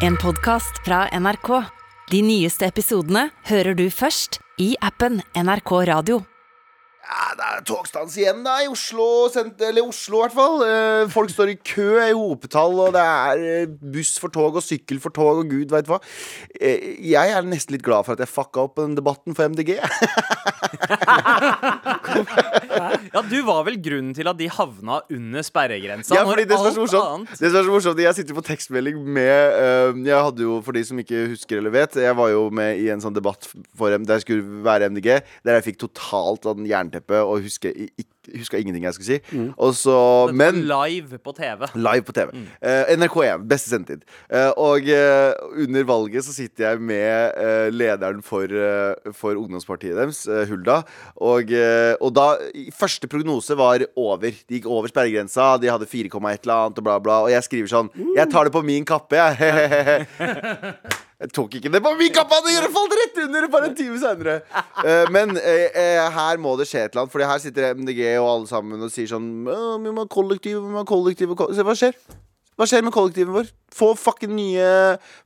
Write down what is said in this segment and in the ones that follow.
En podcast fra NRK. De nyeste episodene hører du først i appen NRK Radio. Ja, det er togstans igjen da, i Oslo, eller Oslo i hvert fall. Eh, Folk står i kø i hopetall, og det er eh, buss for tog og sykkel for tog og gud veit hva. Eh, Jeg er nesten litt glad for at jeg fucka opp den debatten for MDG. Ja, du var vel grunnen til at de havna under sperregrensa. Ja, fordi det som er så morsomt Det som er så morsomt Jeg sitter på tekstmelding med uh, Jeg hadde jo, for de som ikke husker eller vet Jeg var jo med i en sånn debatt for, der jeg skulle være MDG Der jeg fikk totalt av den jernteppe Og husker, ikke, husker ingenting jeg skulle si Og så, men live på TV. Live på TV. Eh, NRK1, beste sendetid. Uh, og uh, under valget så sitter jeg med eh, lederen for, eh, for ungdomspartiet deres, eh, Hulda. Og, eh, og da Første prognose var over. De gikk over sperregrensa, de hadde 4, et eller annet, og bla, bla. Og jeg skriver sånn Jeg tar det på min kappe, jeg. Jeg tok ikke det på min kampanje! Det falt rett under bare en time senere. Eh, men eh, eh, her må det skje et eller annet, Fordi her sitter MDG og alle sammen og sier sånn Vi må ha kollektiv, vi må ha kollektiv Se Hva skjer? Hva skjer med kollektivet vår? Få fucking nye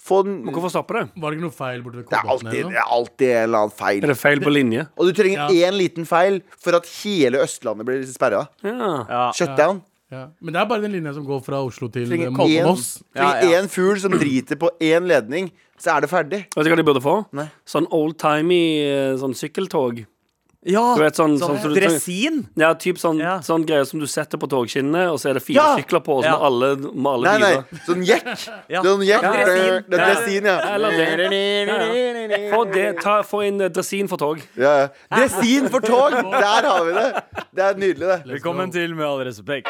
Få Men hvorfor stoppe det? Var det ikke noe feil borte ved Det er Kolbotn? alltid, det er alltid en eller annen feil. Er feil på linje? Og du trenger Ja. én liten feil for at hele Østlandet blir sperra. Ja. Ja. Shutdown. Ja. Men det er bare den linja som går fra Oslo til Trenger én Moss. Ja, trenger ja. én fugl som driter på én ledning, så er det ferdig. Vet du hva de burde få? Nei. Sånn old-timey sånn sykkeltog. Ja, Du vet, sånn, sånn sånn, dresin. Ja, typ sånn, Ja. sånn greier som du setter på togskinnene, og så er det fire Ja! sykler på, og så Ja. alle, alle Nei, nei, sånn jekk. Ja. Sånn jekk. Ja, dresin. Det er dresin, ja. Eller det. Få, det, ta, få inn eh, dresin for tog. ja. ja. Dresin for tog! Der har vi det. Det er nydelig, det. Velkommen til Med all respekt.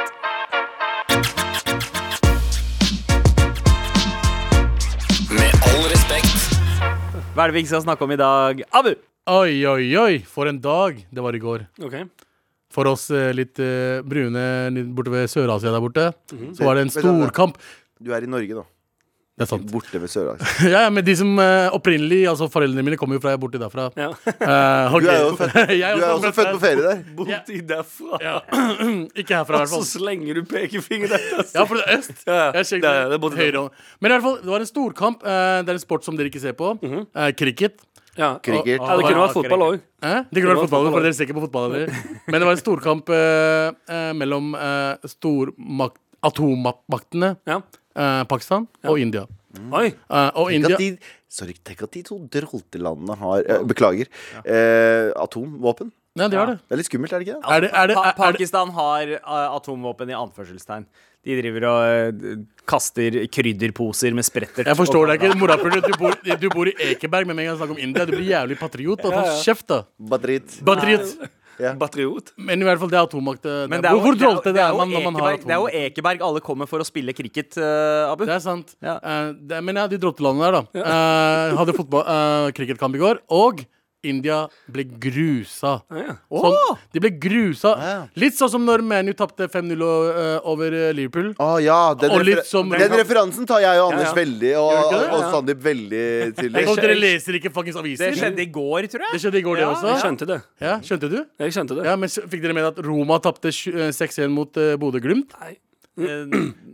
Hva er det vi ikke skal snakke om i dag? Abu! Oi, oi, oi, for en dag det var i går. Okay. For oss eh, litt eh, brune borte ved Sør-Asia der borte, Mhm. så var det en storkamp. Du er i Norge nå. Det er sant. Borte ved Sør-Asia. ja, ja, men de som eh, opprinnelig Altså foreldrene mine kommer jo fra borti derfra. Ja. Eh, ok. Du er jo født, Jeg du er også født på ferie der. Borti derfra. Ja. Ikke herfra, i hvert Så fall. slenger du pekefingeren etter. Ja, for det er øst. Ja, ja. Jeg Det er- det er borti høyre hånd. Men i hvert fall, det var en storkamp. Uh, det er en sport som dere ikke ser på. Mhm. Eh, cricket. Ja. Cricket. Ja, det kunne vært fotball òg. Eh? Det kunne vært fotball, for dere ser ikke på fotball. Men det var en storkamp eh, eh, mellom uh, stormakt atommaktene Ja. Eh, Pakistan og India. Oi. Eh, og Tenk India at de, sorry, tenk at de to droltelandene har eh, Beklager. Eh, atomvåpen. Ja, de har det. Det er litt skummelt, er det ikke det? Er det, er det, Pa er, er det Pakistan har uh, atomvåpen i anførselstegn. De driver og uh, kaster krydderposer med spretter. jeg forstår deg ikke. Morapuler, du, bor- du bor i Ekeberg, men med en gang snakker om India, du blir jævlig patriot. Da. Hold kjeft, da. Batteriet. Patriot. Batteriot. Men i hvert fall, det er atommakt. eh, det er, hvor hvor det er jo- det det er jo man når man har Ekeberg- Det er jo. Ekeberg alle kommer for å spille cricket, uh, Abu. Det er sant. Ja. Uh, det, men ja, de drottelandene der, da. Uh, hadde fotball, uh, cricketkamp i går, og India ble grusa. Ja. Sånn, de ble grusa. Ja. Litt sånn som når ManU tapte 5-0 uh, over eh, Liverpool. Oh, ja, den, refer som- den referansen tar jeg og Anders Ja, ja. veldig, og, og Sandeep veldig tydelig. Og dere leser ikke fuckings aviser? Det skjedde i går, tror jeg. Det skjedde i går, det Ja, også? Jeg skjønte det. Ja, skjønte du? Jeg skjønte det. Ja, men Fikk dere med at Roma tapte eh, 6-1 mot uh, Bodø-Glimt? Nei. Eh,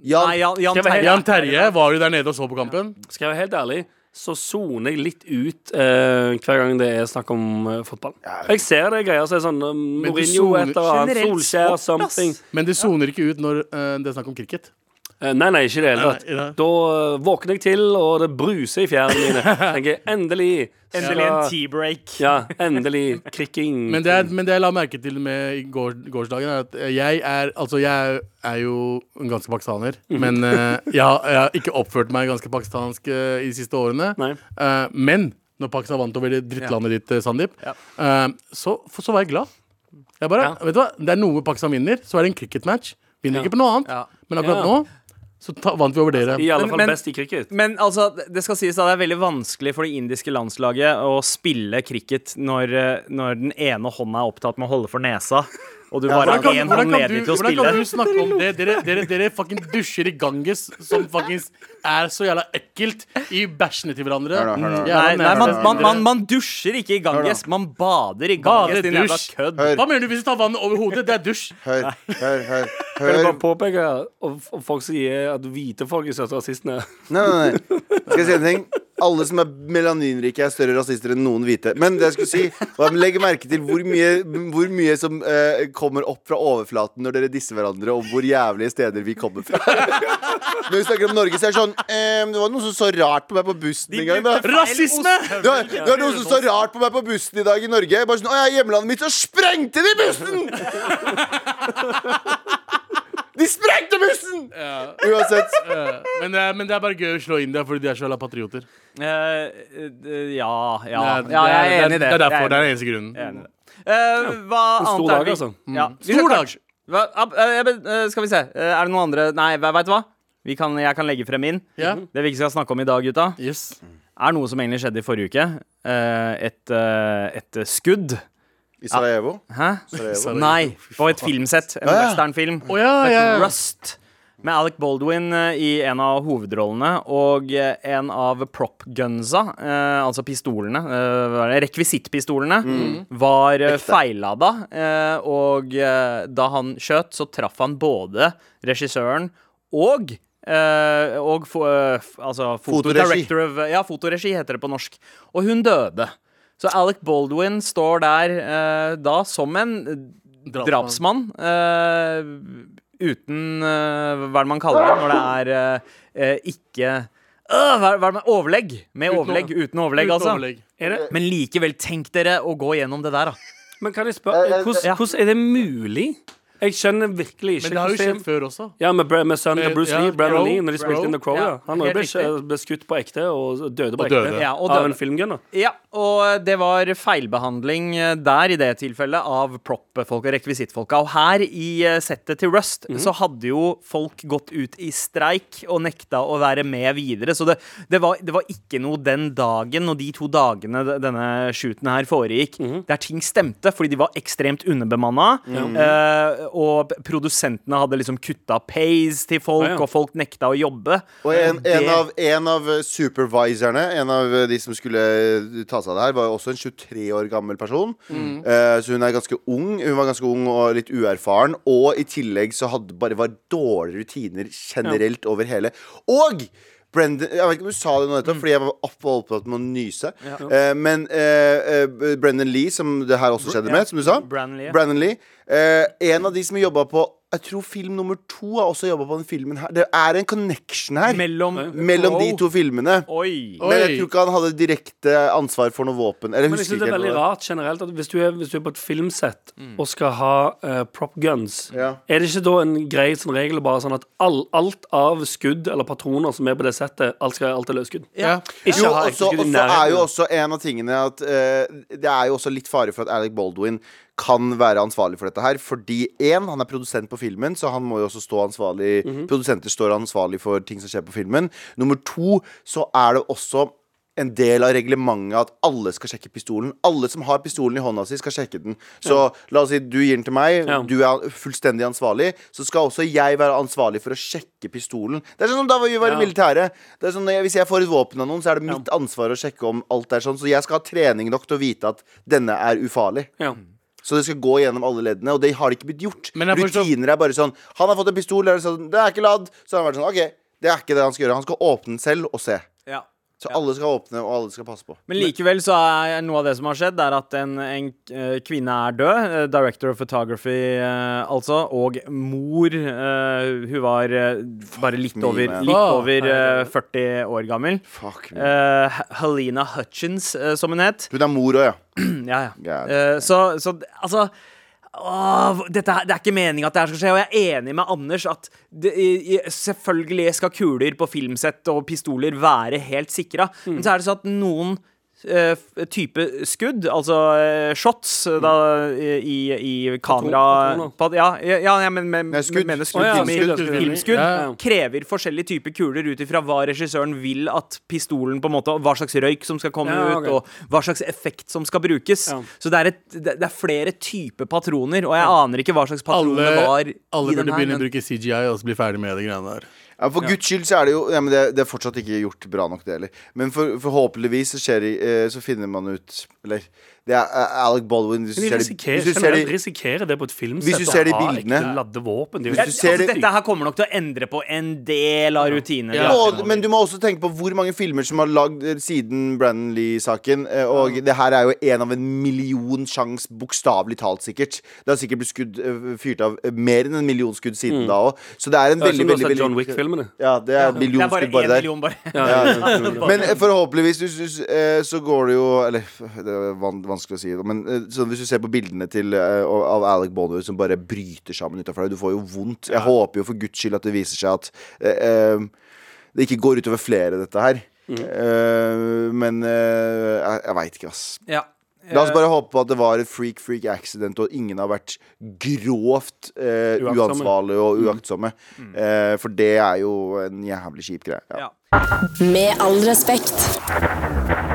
Jan, Nei, Jan, Jan Terje. Jan Terje var jo der nede og så på kampen. Skal jeg være helt ærlig, så soner jeg litt ut eh, hver gang det er snakk om eh, fotball. Jeg ser det greia, så er sånn uh, Mourinho, soner- et eller annet, Solskjær, something. Men det soner ikke ut når eh, det er snakk om cricket. Eh, nei, nei, ikke i det hele tatt. Nei, nei. Da eh, våkner jeg til, og det bruser i fjærene mine. Tenker endelig Endelig en tea-break. Ja, endelig krikking. Men det, er, men det jeg la merke til med i går, gårsdagen, er at jeg er Altså, jeg er jo en ganske pakistaner, men uh, jeg, har, jeg har ikke oppført meg ganske pakistansk uh, i de siste årene. Nei. Eh, men når Pakistan vant over det drittlandet ditt, eh, Sandeep, Ja. eh, så, så var jeg glad. Jeg bare, Ja. vet du hva, Det er noe Pakistan vinner, så er det en cricketmatch. Vinner Ja. ikke på noe annet. Ja. Men akkurat Ja. nå så ta, vant vi over dere. I alle fall men- best i cricket. Men altså, det skal sies at det er veldig vanskelig for det indiske landslaget å spille cricket når, eh, når den ene hånda er opptatt med å holde for nesa, og du bare har kan, én hånd ledig du, til å hvordan kan du snakke om det? Dere, dere, dere fucking dusjer i Ganges, som fuckings er så jævla ekkelt i bæsjene til hverandre. Hør hør. Nei, nei man, man, man, man dusjer ikke i Ganges, man bader i Ganges. Din jævla kødd. Hva mener du hvis du tar vann over hodet? Det er dusj. Hør, hør, hør. Kan jeg hør. bare påpeke om, folk sier at hvite folk er største rasistene? Nei, nei, nei. Skal jeg si en ting? Alle som er melaninrike, er større rasister enn noen hvite. Men det jeg skulle si, var legg merke til hvor mye, hvor mye som eh, kommer opp fra overflaten når dere disser hverandre, og hvor jævlige steder vi kommer fra. Når vi snakker om Norge, så er det sånn ehm, Det var noen som så rart på meg på bussen en gang. da Rasisme! det var, det var noen som så rart på meg på bussen i dag i Norge. Bare sånn, Å, jeg er hjemlandet mitt, så sprengte de bussen! De sprengte bussen! Uansett. Ja. Men, det er- men det er bare gøy å slå India fordi de er så jævla patrioter. Uh, eh, ja, ja. Det ja, jeg er enig i det. Det er derfor. Det er den eneste grunnen. Eh, hva annet dag, er vi altså. Ja. Vi Stor dag. altså. Skal vi se. Er det noen andre Nei, veit vet du hva? Vi kan, jeg kan legge frem min. Yeah. Det vi ikke skal snakke om i dag, gutta, Yes. er noe som egentlig skjedde i forrige uke. Eh, et, et skudd. I Sarajevo. Hæ? Sarajevo. Nei, på et filmsett. En Ja, ja. westernfilm. Å ja, ja, ja. Rust. Med Alec Baldwin eh, i en av hovedrollene og eh, en av prop-gunsa, eh, altså pistolene, eh, rekvisittpistolene, mm. rekvisittpistolene, var eh, feillada. Eh, og eh, da han skjøt, så traff han både regissøren og eh, og fo eh, f- altså Fotoregi. of, Ja, fotoregi heter det på norsk. Og hun døde. Så Alec Baldwin står der uh, da som en drapsmann. eh, uten uh, Hva er det man kaller det når det er ikke hva, hva er det med overlegg? Med Uten overlegg. Uten overlegg, Uten altså. overlegg. Er det? Men likevel, tenk dere å gå gjennom det der, da. Men kan jeg spørre, hvordan, hvordan er det mulig? Jeg skjønner virkelig ikke Men det har jo skjedd før også. Ja, med, Bra- med sønnen til Med- Bruce ja, Lee, Brandon Lee, når de spilte in The Crow. Ja. Ja, Han helt ble, riktig. ble skutt på ekte og døde på Og ekte døde. Ja, og av døde. en filmgunner. Ja, og det var feilbehandling eh, der i det tilfellet av prop-folk og rekvisittfolka. Og her i eh, settet til Rust så hadde jo folk gått ut i streik og nekta å være med videre. Så det, det, var, det var ikke noe den dagen og de to dagene d- denne shooten her foregikk, der ting stemte, fordi de var ekstremt underbemanna. eh, og produsentene hadde liksom kutta pays til folk, Ja, ja. og folk nekta å jobbe. Og en, en, Det- av, en av supervisorene, en av de som skulle ta seg av det her, var jo også en 23 år gammel person. Eh, så hun er ganske ung. Hun var ganske ung og litt uerfaren. Og i tillegg så hadde bare var dårlige rutiner generelt over hele. Og Brendan, jeg vet ikke om du sa det nå nettopp, fordi jeg var opp- opptatt med å nyse. Eh, men eh, eh, Brendan Lee, som det her også skjedde med, som du sa. Brandon Lee. Brandon Lee. Eh, en av de som jobba på Jeg tror film nummer to har også jobba på den filmen her. Det er en connection her Mellom, mellom de to filmene. Oi. Men jeg tror ikke han hadde direkte ansvar for noe våpen. Eller Men jeg synes det er veldig rart generelt at hvis du er, hvis du er på et filmsett og skal ha uh, prop guns, Ja. er det ikke da en grei sånn regel bare sånn at all, alt av skudd eller patroner som er på det settet, alt, skal, alt er løsskudd? Ja. Ikke Jo, ha også, skudd i også er jo også en av tingene at uh, Det er jo også litt fare for at Alec Baldwin kan være ansvarlig for dette her. Fordi én, han er produsent på filmen, så han må jo også stå ansvarlig Mhm. Produsenter står ansvarlig for ting som skjer på filmen. Nummer to, så er det også en del av reglementet at alle skal sjekke pistolen. Alle som har pistolen i hånda si, skal sjekke den. Så la oss si du gir den til meg, Ja. du er fullstendig ansvarlig. Så skal også jeg være ansvarlig for å sjekke pistolen. Det er sånn som da vi var i Ja. militæret. Det er sånn, Hvis jeg får et våpen av noen, så er det mitt ansvar å sjekke om alt er sånn. Så jeg skal ha trening nok til å vite at denne er ufarlig. Ja. Så det skal gå gjennom alle leddene, og det har det ikke blitt gjort. Rutiner er bare sånn Han har fått en pistol, er det sånn, det er ikke ladd. Så har han vært sånn OK, det er ikke det han skal gjøre. Han skal åpne den selv og se. Ja. Så alle skal åpne, og alle skal passe på. Men likevel så er noe av det som har skjedd, er at en, en eh, kvinne er død. eh, Director of photography, eh, altså. Og mor eh, Hun var eh, bare litt me, over, litt over eh, 40 år gammel. Fuck me. Eh, Helena Hutchins, eh, som hun het. Hun er mor òg, ja. Ja, ja. Eh, så, så altså Åh, dette, det er ikke meningen at det her skal skje, og jeg er enig med Anders at det, selvfølgelig skal kuler på filmsett og pistoler være helt sikra, men så er det sånn at noen type skudd, altså eh, shots eh, da, i, i kamera Patron, ja, ja, ja, men, men, Nei, skudd. mener skudd, oh, ja, skudd, skudd, filmskudd ja, ja. krever forskjellige typer kuler ut ifra hva regissøren vil at pistolen på en måte Hva slags røyk som skal komme Ja, ok. ut, og hva slags effekt som skal brukes. Ja. Så det er, et, det er flere typer patroner, og jeg aner ikke hva slags patroner Alle, det var alle i den burde begynne å bruke CGI og så bli ferdig med de greiene der. Ja, for guds skyld så er det jo ja, men det, det er fortsatt ikke gjort bra nok, det heller. Men for, forhåpentligvis så, skjer, eh, så finner man ut Eller det er uh, Alec Baldwin Hvis de ser det, risikerer, hvis du ser det risikerer det på et filmsett. Hvis du ser det i ha bildene- ekte ladde våpen. De, Hvis du ser altså, det- Dette her kommer nok til å endre på en del av rutinene. Ja. Ja. men du må også tenke på hvor mange filmer som har lagd eh, siden Brandon Lee-saken. Og Og det her er jo en av en million sjans, bokstavelig talt sikkert. Det har sikkert blitt skudd, eh, fyrt av eh, mer enn en million skudd siden da òg. Så det er en veldig, veldig, om du veldig, har sett John veldig Wick-filmene. Ja, det er en Det million er bare skudd bare der. million, bare. Ja, men eh, forhåpentligvis hvis du, eh, så går det jo Eller det er vanskelig å si, men eh, så hvis du ser på bildene til, eh, av Alec Bonner som bare bryter sammen utafor deg, du får jo vondt. Jeg håper jo for guds skyld at det viser seg at eh, eh, det ikke går utover flere, dette her. Eh, men eh, jeg, jeg veit ikke, ass. Ja. La oss bare håpe på at det var et freak freak accident, og ingen har vært grovt eh, uansvarlige og uaktsomme. Eh, for det er jo en jævlig kjip greie. Ja. Ja. Med all respekt.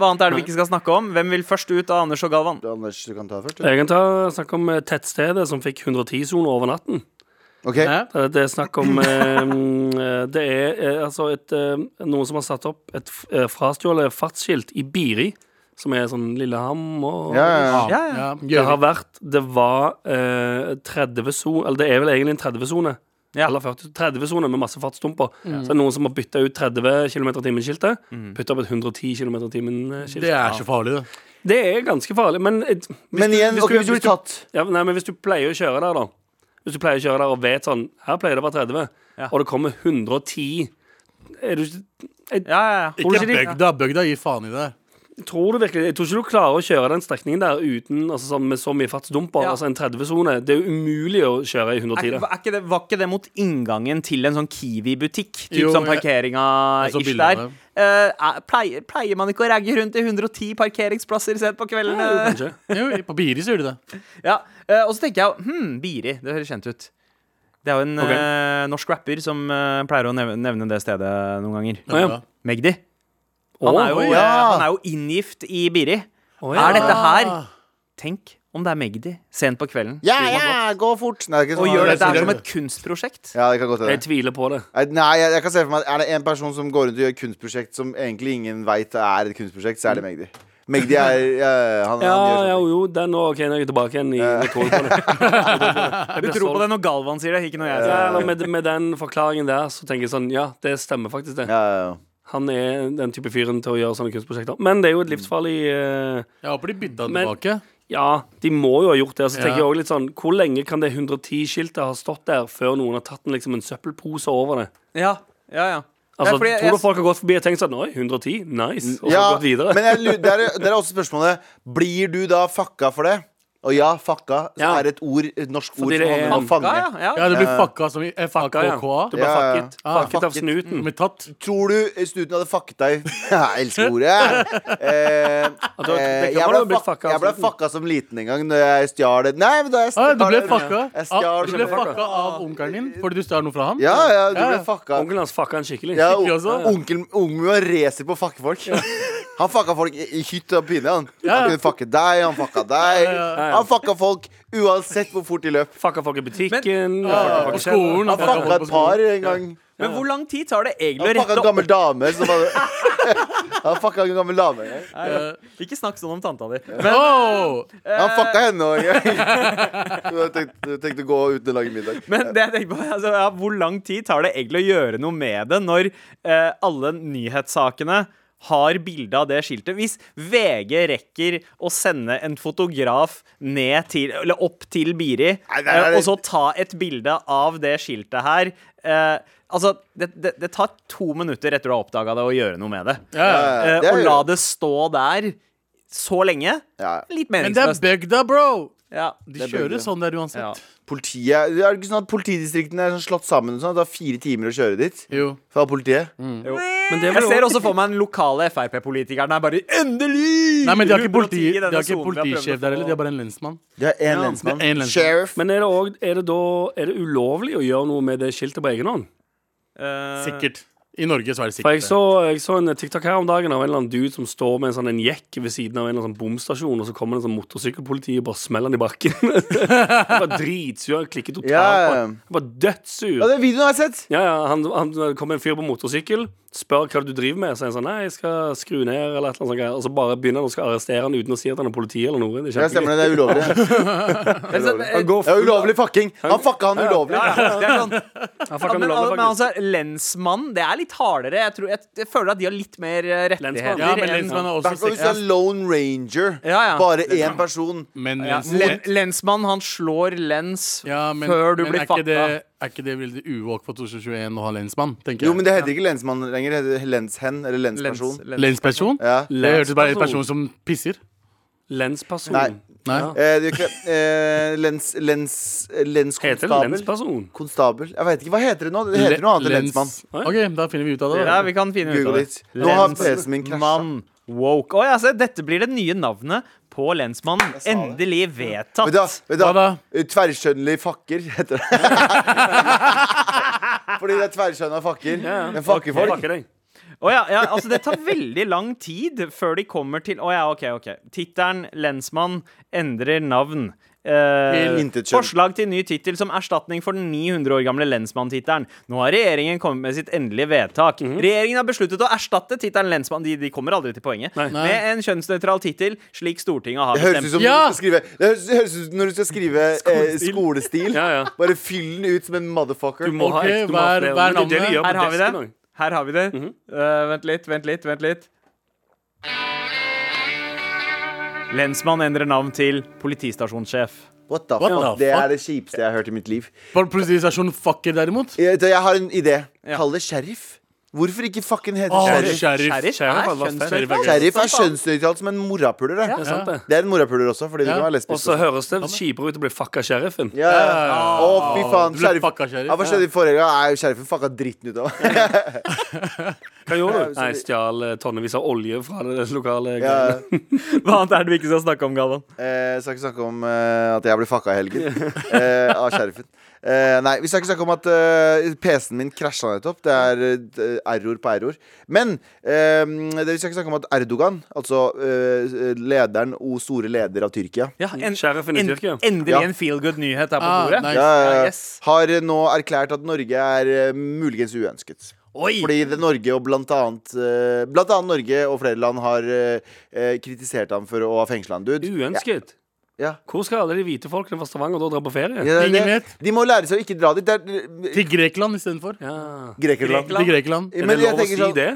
Hva annet er det vi ikke skal snakke om? Hvem vil først ut av Anders og Galvan? Anders, du kan ta først. Jeg kan ta, snakke om eh, tettstedet som fikk 110-sone over natten. Ok, Det det er snakk om eh, mm, Det er eh, altså et, eh, noen som har satt opp et eh, frastjålet fartsskilt i Biri, som er sånn Lillehammer og ja, ja, ja. Ja, ja. Det har vært Det var eh, 30 sone Eller det er vel egentlig en 30-sone. Ja. Eller 40 30-sone med masse fartsdumper. Så det er noen som har bytta ut 30 km i timen-skiltet. Putta opp et 110 km i timen-skilt. Det er ikke farlig, det. Det er ganske farlig. Men, hvis Men du- igjen, du, hvis du blir tatt ja, nei, men hvis du pleier å kjøre der, da Hvis du pleier å kjøre der og vet sånn Her pleier det å være 30, Ja. og det kommer 110 er du, ikke Ja, ja, ja. Ikke bygda. Bygda gir faen i det. Tror du virkelig Jeg tror ikke du klarer å kjøre den strekningen der uten altså, sånn, med så mye fartsdumper. Ja. Altså en 30-sone. Det er jo umulig å kjøre i 110 Er, er ikke det, var ikke det mot inngangen til en sånn Kiwi-butikk? Typ Jo, sånn parkeringa ish der. det. Eh, er- pleier, pleier man ikke å ragge rundt i 110 parkeringsplasser sent på kvelden? Ja, jo. Jo, på Biri så gjør de det. Ja, uh, Og så tenker jeg hm, Biri. Det høres kjent ut. Det er jo en okay. uh, norsk rapper som pleier å nevne, nevne det stedet noen ganger. Ja. Magdi. Han, er jo, oi, eh, ja. han er jo inngift i Biri. Oh, ja. Er dette her Tenk om det er Magdi sent på kvelden. Ja, ja, gå fort! Nei, det er Og sånn- gjør dette her er- som et kunstprosjekt. Ja, det kan godt Jeg tviler på det. Nei, jeg, jeg kan se for meg at Er det en person som går rundt og gjør kunstprosjekt som egentlig ingen veit er et kunstprosjekt, så er det Magdi. Magdi er ja, han, Ja, han gjør ja, jo, den og OK, nå er jeg tilbake igjen i jeg tror på det. Du tror på det når Galvan sier det, ikke når jeg sier det. Ja, med, med den forklaringen der, så tenker jeg sånn Ja, det stemmer faktisk, det. Ja, ja, ja. Han er den type fyren til å gjøre sånne kunstprosjekter. Men det er jo et livsfarlig uh, Jeg håper de bytta den tilbake. Ja, de må jo ha gjort det. Så Ja. tenker jeg også litt sånn Hvor lenge kan det 110-skiltet ha stått der før noen har tatt en, liksom, en søppelpose over det? Ja, ja, ja. Altså, jeg- Tror du folk har gått forbi og tenkt sånn Oi, 110? Nice. Og så Ja, gått videre? men jeg, lurer- det, er, det er også spørsmålet Blir du da fucka for det? Og ja, fucka Ja. er et ord, et norsk ord Fordi som det handler er- om fange. Ja, ja, ja. Det blir Ja. fucka som i ja. FAKKA. Du ble Ja, ja. fucket. Ah, fucket av snuten. Med tatt. Tror du snuten hadde fucket deg? Jeg elsker ordet. Eh, eh, jeg ble fucka jeg ble fucka som liten en gang når jeg stjal det. Nei, men da jeg Ah, du ble stjal fucka. Ah, du ble fucka av onkelen din fordi du stjal noe fra ham? Ja, ja, du Ja, ble fucka. Onkelen hans fucka han skikkelig. Ja, Onkel Onkelen min var racer på å fucke folk. Han fucka folk i, i hytt og pinne. Han. Ja, ja. han kunne fucke deg, han fucka deg. Han fucka folk uansett hvor fort de løp. Fucka folk i butikken. Ja, fucka på folk i skolen. Han fucka et par en gang. Men hvor lang tid tar det egentlig å rette opp? Han fucka en gammel dame. Som hadde... Han fucka en gammel dame gang. Ikke snakk sånn om tanta di. Oh! Han fucka henne òg tenkte, tenkte å gå uten å lage middag. Men det jeg tenker på, altså, ja, hvor lang tid tar det egentlig å gjøre noe med det når uh, alle nyhetssakene har bilde av det skiltet. Hvis VG rekker å sende en fotograf ned til, eller opp til Biri, Nei, nei, nei, eh, og så ta et bilde av det skiltet her eh, Altså, det, det, det tar to minutter etter du har oppdaga det, å gjøre noe med det. Ja, ja. Eh, det er og la det stå der så lenge. Ja. Litt Men det er bygda, bro! Ja. De Det er kjører sånn der Ja. uansett. Politiet Det er ikke sånn at politidistriktene er sånn slått sammen og sånn, at det tar fire timer å kjøre dit Jo. fra politiet. Jo. Men det Jeg ser også- for meg den lokale Frp-politikeren er bare Endelig! Nei, men de har ikke, politi, 110 i de denne har ikke sonen vi har prøvd å politisjef få. der heller, de har bare en lensmann. Det er én Ja, lensmann. det er en lensmann. Sheriff. Men er det, også, er det da Er det ulovlig å gjøre noe med det skiltet på egen hånd? Eh, Sikkert. I Norge så er det For jeg sikkert det. så, jeg så en TikTok her om dagen av en eller annen dude som står med en sånn en jekk ved siden av en eller annen sånn bomstasjon, og så kommer det en sånn motorsykkelpoliti og bare smeller han i bakken. han var dritsur. Han klikker totalt Yeah. han. Han var dødssur. Ja, den videoen har jeg sett. Ja, ja, han, han kom en fyr på motorsykkel, spør hva du driver med. Så er han sånn, nei, jeg skal skru ned, eller et eller annet sånt. Og så bare begynner han å skal arrestere han uten å si at han er politi eller noe. Det er Ja, stemmer det. Det er ulovlig. Han går Det er ulovlig fucking. Han fucka han ulovlig. Ja, ja, det er sånn. Ja, han men, ulovlig, men men altså, lensmann, det er litt hardere. Jeg, tror, jeg, jeg føler at de har litt mer eh, rettigheter. Ja, men lensmann er også hvis du er Lone Ranger. Ja, ja. Bare én person. Men len, lensmann, han slår lens ja, men, før du men blir fucka. er ikke det veldig uvåk for 2021 å ha lensmann? tenker Jo, men det heter ikke lensmann lenger. Det heter lenshen eller lensperson. Lensperson? Ja. Det hørtes bare ut som en person som pisser. Lensperson. Nei. Nei. Eh, det er ikke, eh, lens, lens, Heter det lenskonstabel. lensperson? Konstabel. Jeg vet ikke, Hva heter det nå? Det heter noe annet enn lensmann. OK, da finner vi ut av det. Ja, vi kan finne ut av Google det. Nå har PC-en min krasja. Lensmann. Woke. Oi, altså, dette blir det nye navnet på lensmannen. Endelig vedtatt. Vet du, hva? vet du, Hva hva? da? Eh, Tverrskjønnelig fakker heter det. Fordi det er tverrskjønna fakker. En fakker folk. Fucker deg. Å ja, ja, altså Det tar veldig lang tid før de kommer til Å ja, OK. ok Tittelen 'Lensmann' endrer navn. Eh, forslag til ny tittel som erstatning for den 900 år gamle lensmanntittelen. Nå har regjeringen kommet med sitt endelige vedtak. Regjeringen har besluttet å erstatte tittelen lensmann De, de kommer aldri til poenget. Nei. Med en kjønnsnøytral tittel, slik Stortinget har Det høres ut bestemt. som Ja! du skal skrive Det høres, høres ut som når du skal skrive eh, skolestil. Ja, ja. Bare fyll den ut som en motherfucker. Du må ha Ok, ekte hver, er er vi navnet? Her har vi det. Her har vi det. Eh, vent litt, vent litt, vent litt. Lensmann endrer navn til politistasjonssjef. What the What fuck? the Det fuck? er det kjipeste jeg har hørt i mitt liv. For politistasjonen fucker derimot? Jeg, jeg har en idé. Ja. Kall det sheriff. Hvorfor ikke fucking hete Åh, sheriff? sheriff. Sheriff Sheriff er. Sheriff er kjønnsnøytralt som en morapuler. Det. Det er det. det er en morapuler også, fordi du Ja. kan være Og så høres det kjipere ut å bli fucka sheriffen. Ja, ja. Å, fy faen. Du Sheriff. fucka sheriff. Ja, hva skjedde i forrige gang? Nei, Sheriffen fucka dritten ut av meg. Hva gjorde du? Nei, stjal eh, tonnevis av olje fra det lokale Ja. Hva annet er det vi ikke skal snakke om, Galvan? Eh, skal ikke snakke om eh, at jeg ble fucka i helgen eh, av sheriffen. Eh, nei, vi skal ikke snakke om at uh, PC-en min krasja nettopp. Det er uh, error på error. Men eh, det, vi skal ikke snakke om at Erdogan, altså eh, lederen og store leder av Tyrkia Ja, en, Sheriffen en, endelig Ja. en feel good-nyhet her på Ah, bordet. nice. ja, yes. har nå erklært at Norge er eh, muligens uønsket. Oi! Fordi det Norge og blant annet, eh, blant annet Norge og flere land har eh, eh, kritisert ham for å ha fengsla en dude. Uønsket. Ja. Hvor skal alle de hvite folkene fra Stavanger da dra på ferie? Ja, Ingen det, vet. de må lære seg å ikke dra dit. Det er Til Grekland istedenfor. Ja. Grekerland. Til Grekland. Er Men det jeg lov å tenker si sånn- det?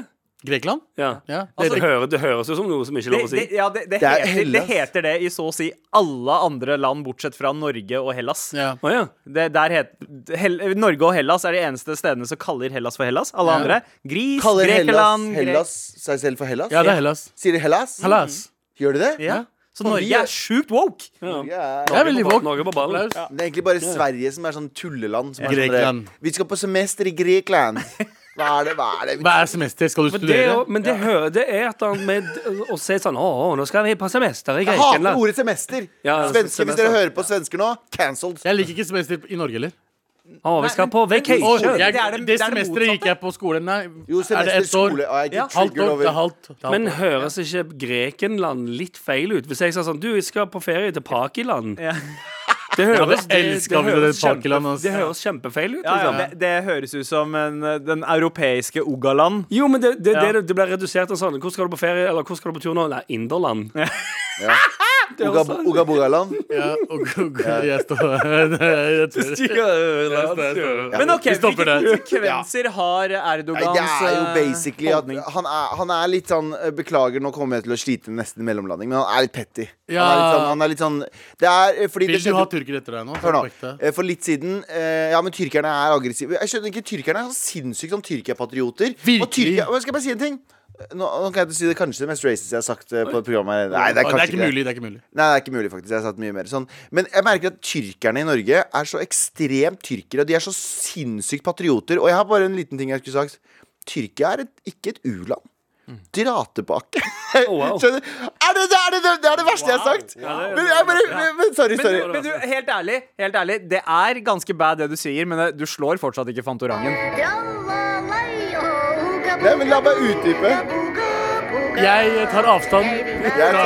Grekland? Ja. Ja. Det, det, hører, det høres jo som noe som ikke er Det, lov å si. det, ja, det, det, Det er heter, det Hellas. heter det i så å si alle andre land, bortsett fra Norge og Hellas. ja. Å ja. Det, der het, Hel, Norge og Hellas er de eneste stedene som kaller Hellas for Hellas. Alle Ja. andre Gris, Kaller Hellas, Grekeland Gre- Hellas seg selv for Hellas? ja, det er Hellas. Sier de Hellas? Hellas. Gjør de det? Ja. Så Norge er- sjukt woke. ja. Ja. Det er veldig vågt. Norge på ballen. Ja. Det er egentlig bare Sverige som er sånn tulleland. Som er sånn Grekland. der, Vi skal på semester i Grekland. Hva er det? Hva er det? Hva er semester? Skal du Men er studere? Det, men det, hører, det er et eller annet med å si sånn Å, nå skal vi på semester i Grekland. Jeg hater ordet semester. Ja, Svensker, Hvis dere hører på svensker nå, cancelled. Jeg liker ikke semester i Norge heller. Å, vi skal på Å, vacation. jeg, det er er semesteret gikk jeg på skolen. Nei, Jo, er det semester ett år? skole. Jeg er ikke Halvt triggered år. Det er over halvt. Det er halvt Men år. høres ikke Grekenland litt feil ut? Hvis jeg sa sånn Du, vi skal på ferie til Pakiland. Ja. Det høres, Ja, det elsker vi, det høres Pakiland, kjempe, ass. det høres kjempefeil ut. Ja, ja, Liksom. det, det høres ut som en, eh, den europeiske Ogaland. Jo, men det, det, Ja. det, det blir redusert til sånn Hvor skal du på ferie, eller hvor skal du på tur nå? Nei, Inderland. Ja. Bogaland. Ja, Men OK, hvilke konsekvenser har Nei, Erdogans det er jo eh, basically at han er, han er litt sånn eh, Beklager, nå kommer jeg til å slite nesten mellomlanding, men han er litt petty. Ja. Han, er litt sånn, han er litt sånn Det er eh, fordi Vil det du ha tyrkere etter deg nå? Hør nå. For litt siden Ja, men tyrkerne er aggressive. Jeg skjønner ikke, Tyrkerne er så sinnssykt som Tyrkia-patrioter. Virkelig. Og tyrker, og skal jeg bare si en ting? Nå, nå kan jeg ikke si det kanskje det mest racist jeg har sagt eh, på programmet. Nei, det er kanskje det er ikke mulig. Det er ikke mulig. Nei, det er ikke mulig, faktisk. Jeg har sagt mye mer sånn. Men jeg merker at tyrkerne i Norge er så ekstremt tyrkere. Og de er så sinnssykt patrioter. Og jeg har bare en liten ting jeg skulle sagt. Tyrkia er et, ikke et u-land. Dra tilbake. wow. Skjønner? Er det, det, er det, det er det verste jeg har sagt. Men, jeg bare, men, men sorry, Men sorry. du, men du, helt ærlig, helt ærlig, det er ganske bad det du sier, men du slår fortsatt ikke Fantorangen. Nei, men la meg utdype. Jeg tar avstand fra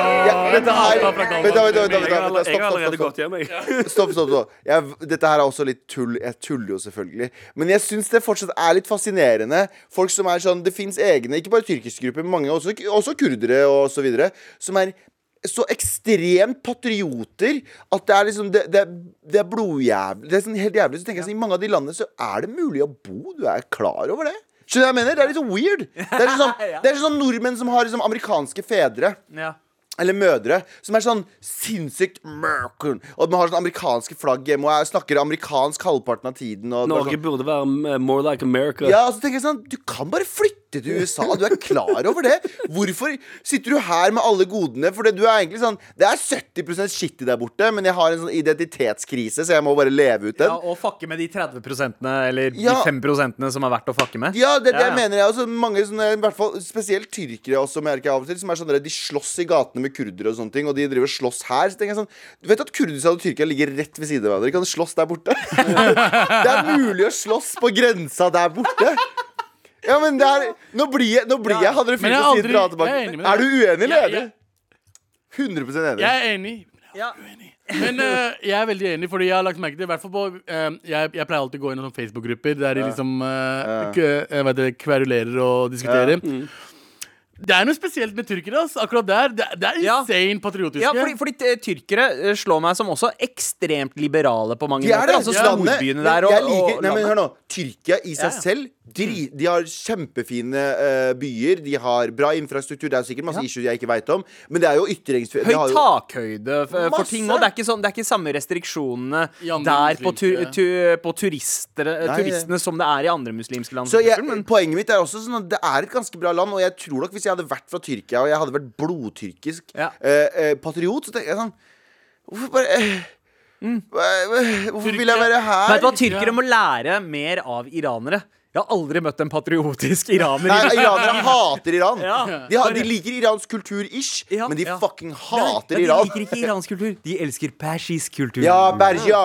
dette avstand fra Jeg har, allerede gått hjem, jeg. stopp, stopp, stopp, Dette her er også litt tull. Jeg tuller jo selvfølgelig. Men jeg syns det fortsatt er litt fascinerende. Folk som er sånn Det fins egne, ikke bare tyrkiske grupper, men mange også, også kurdere og så videre, som er så ekstremt patrioter at det er liksom Det, det, det er blodjævlig. Det er sånn helt jævlig. Så tenker jeg sånn, I mange av de landene så er det mulig å bo. Du er klar over det? Skjønner du hva jeg mener? Det er litt sånn weird. Det er sånn, det er sånn nordmenn som har liksom amerikanske fedre. Ja. Eller mødre som er sånn sinnssykt American. Og de har sånn amerikanske flagg hjemme og jeg snakker amerikansk halvparten av tiden. Og Norge sånn, burde være mm, more like America. ja, og så tenker jeg sånn Du kan bare flytte til USA. Du er klar over det. Hvorfor sitter du her med alle godene? For det, du er egentlig sånn Det er 70% shitty der borte, men jeg har en sånn identitetskrise, så jeg må bare leve ut den. Ja, og fucke med de 30 eller Ja. de 5% som er verdt å fucke med. Ja, det, det Ja, ja. mener jeg også. Mange sånne, i hvert fall spesielt tyrkere også, merker jeg av og til, som er sånn de slåss i gatene med kurdere og sånne ting, og de driver og slåss her. Så tenker jeg sånn Du vet at Kurdistan og Tyrkia ligger rett ved siden av hverandre? De kan slåss der borte. det er mulig å slåss på grensa der borte. Ja, men det er Nå blir jeg, nå blir jeg Hadde du fylt jeg å si dra tilbake? er. Er du uenig, eller enig? 100 enig. Jeg er enig. Ja. Men uh, jeg er veldig enig, fordi jeg har lagt merke til hvert fall på uh, jeg, jeg pleier alltid å gå inn i sånne Facebook-grupper der de liksom uh, kverulerer og diskuterer. Det er noe spesielt med tyrkere. ass. Akkurat der. Det, det er Ja. insane patriotiske. Ja, fordi, fordi eh, tyrkere eh, slår meg som også ekstremt liberale på mange De er måter. det. Altså Ja. storbyene Men der og, jeg liker, og nei, men hør nå Tyrkia i seg Ja, ja. selv dri, De har kjempefine uh, byer. De har bra infrastruktur. Det er sikkert masse issues jeg ikke veit om. Men det er jo ytringsfrihet. Høy har jo- takhøyde for, for ting. òg. det sånn, det er ikke samme restriksjonene der på, tu, tu, på turister, Nei, turistene som det er i andre muslimske land. Så jeg, men- Poenget mitt er også sånn at det er et ganske bra land. Og jeg tror nok hvis jeg hadde vært fra Tyrkia, og jeg hadde vært blodtyrkisk Ja. eh, eh, patriot, så tenker jeg sånn Hvorfor bare eh, mm. Hvorfor vil jeg være her? Vet du hva, Tyrkere må lære mer av iranere. Jeg har aldri møtt en patriotisk iraner. Nei, Iranere hater Iran. Ja. De, har, de liker iransk kultur ish, Ja, men de ja. fucking Nei, hater men Iran. De liker ikke iransk kultur. De elsker persisk kultur. Ja, Berja.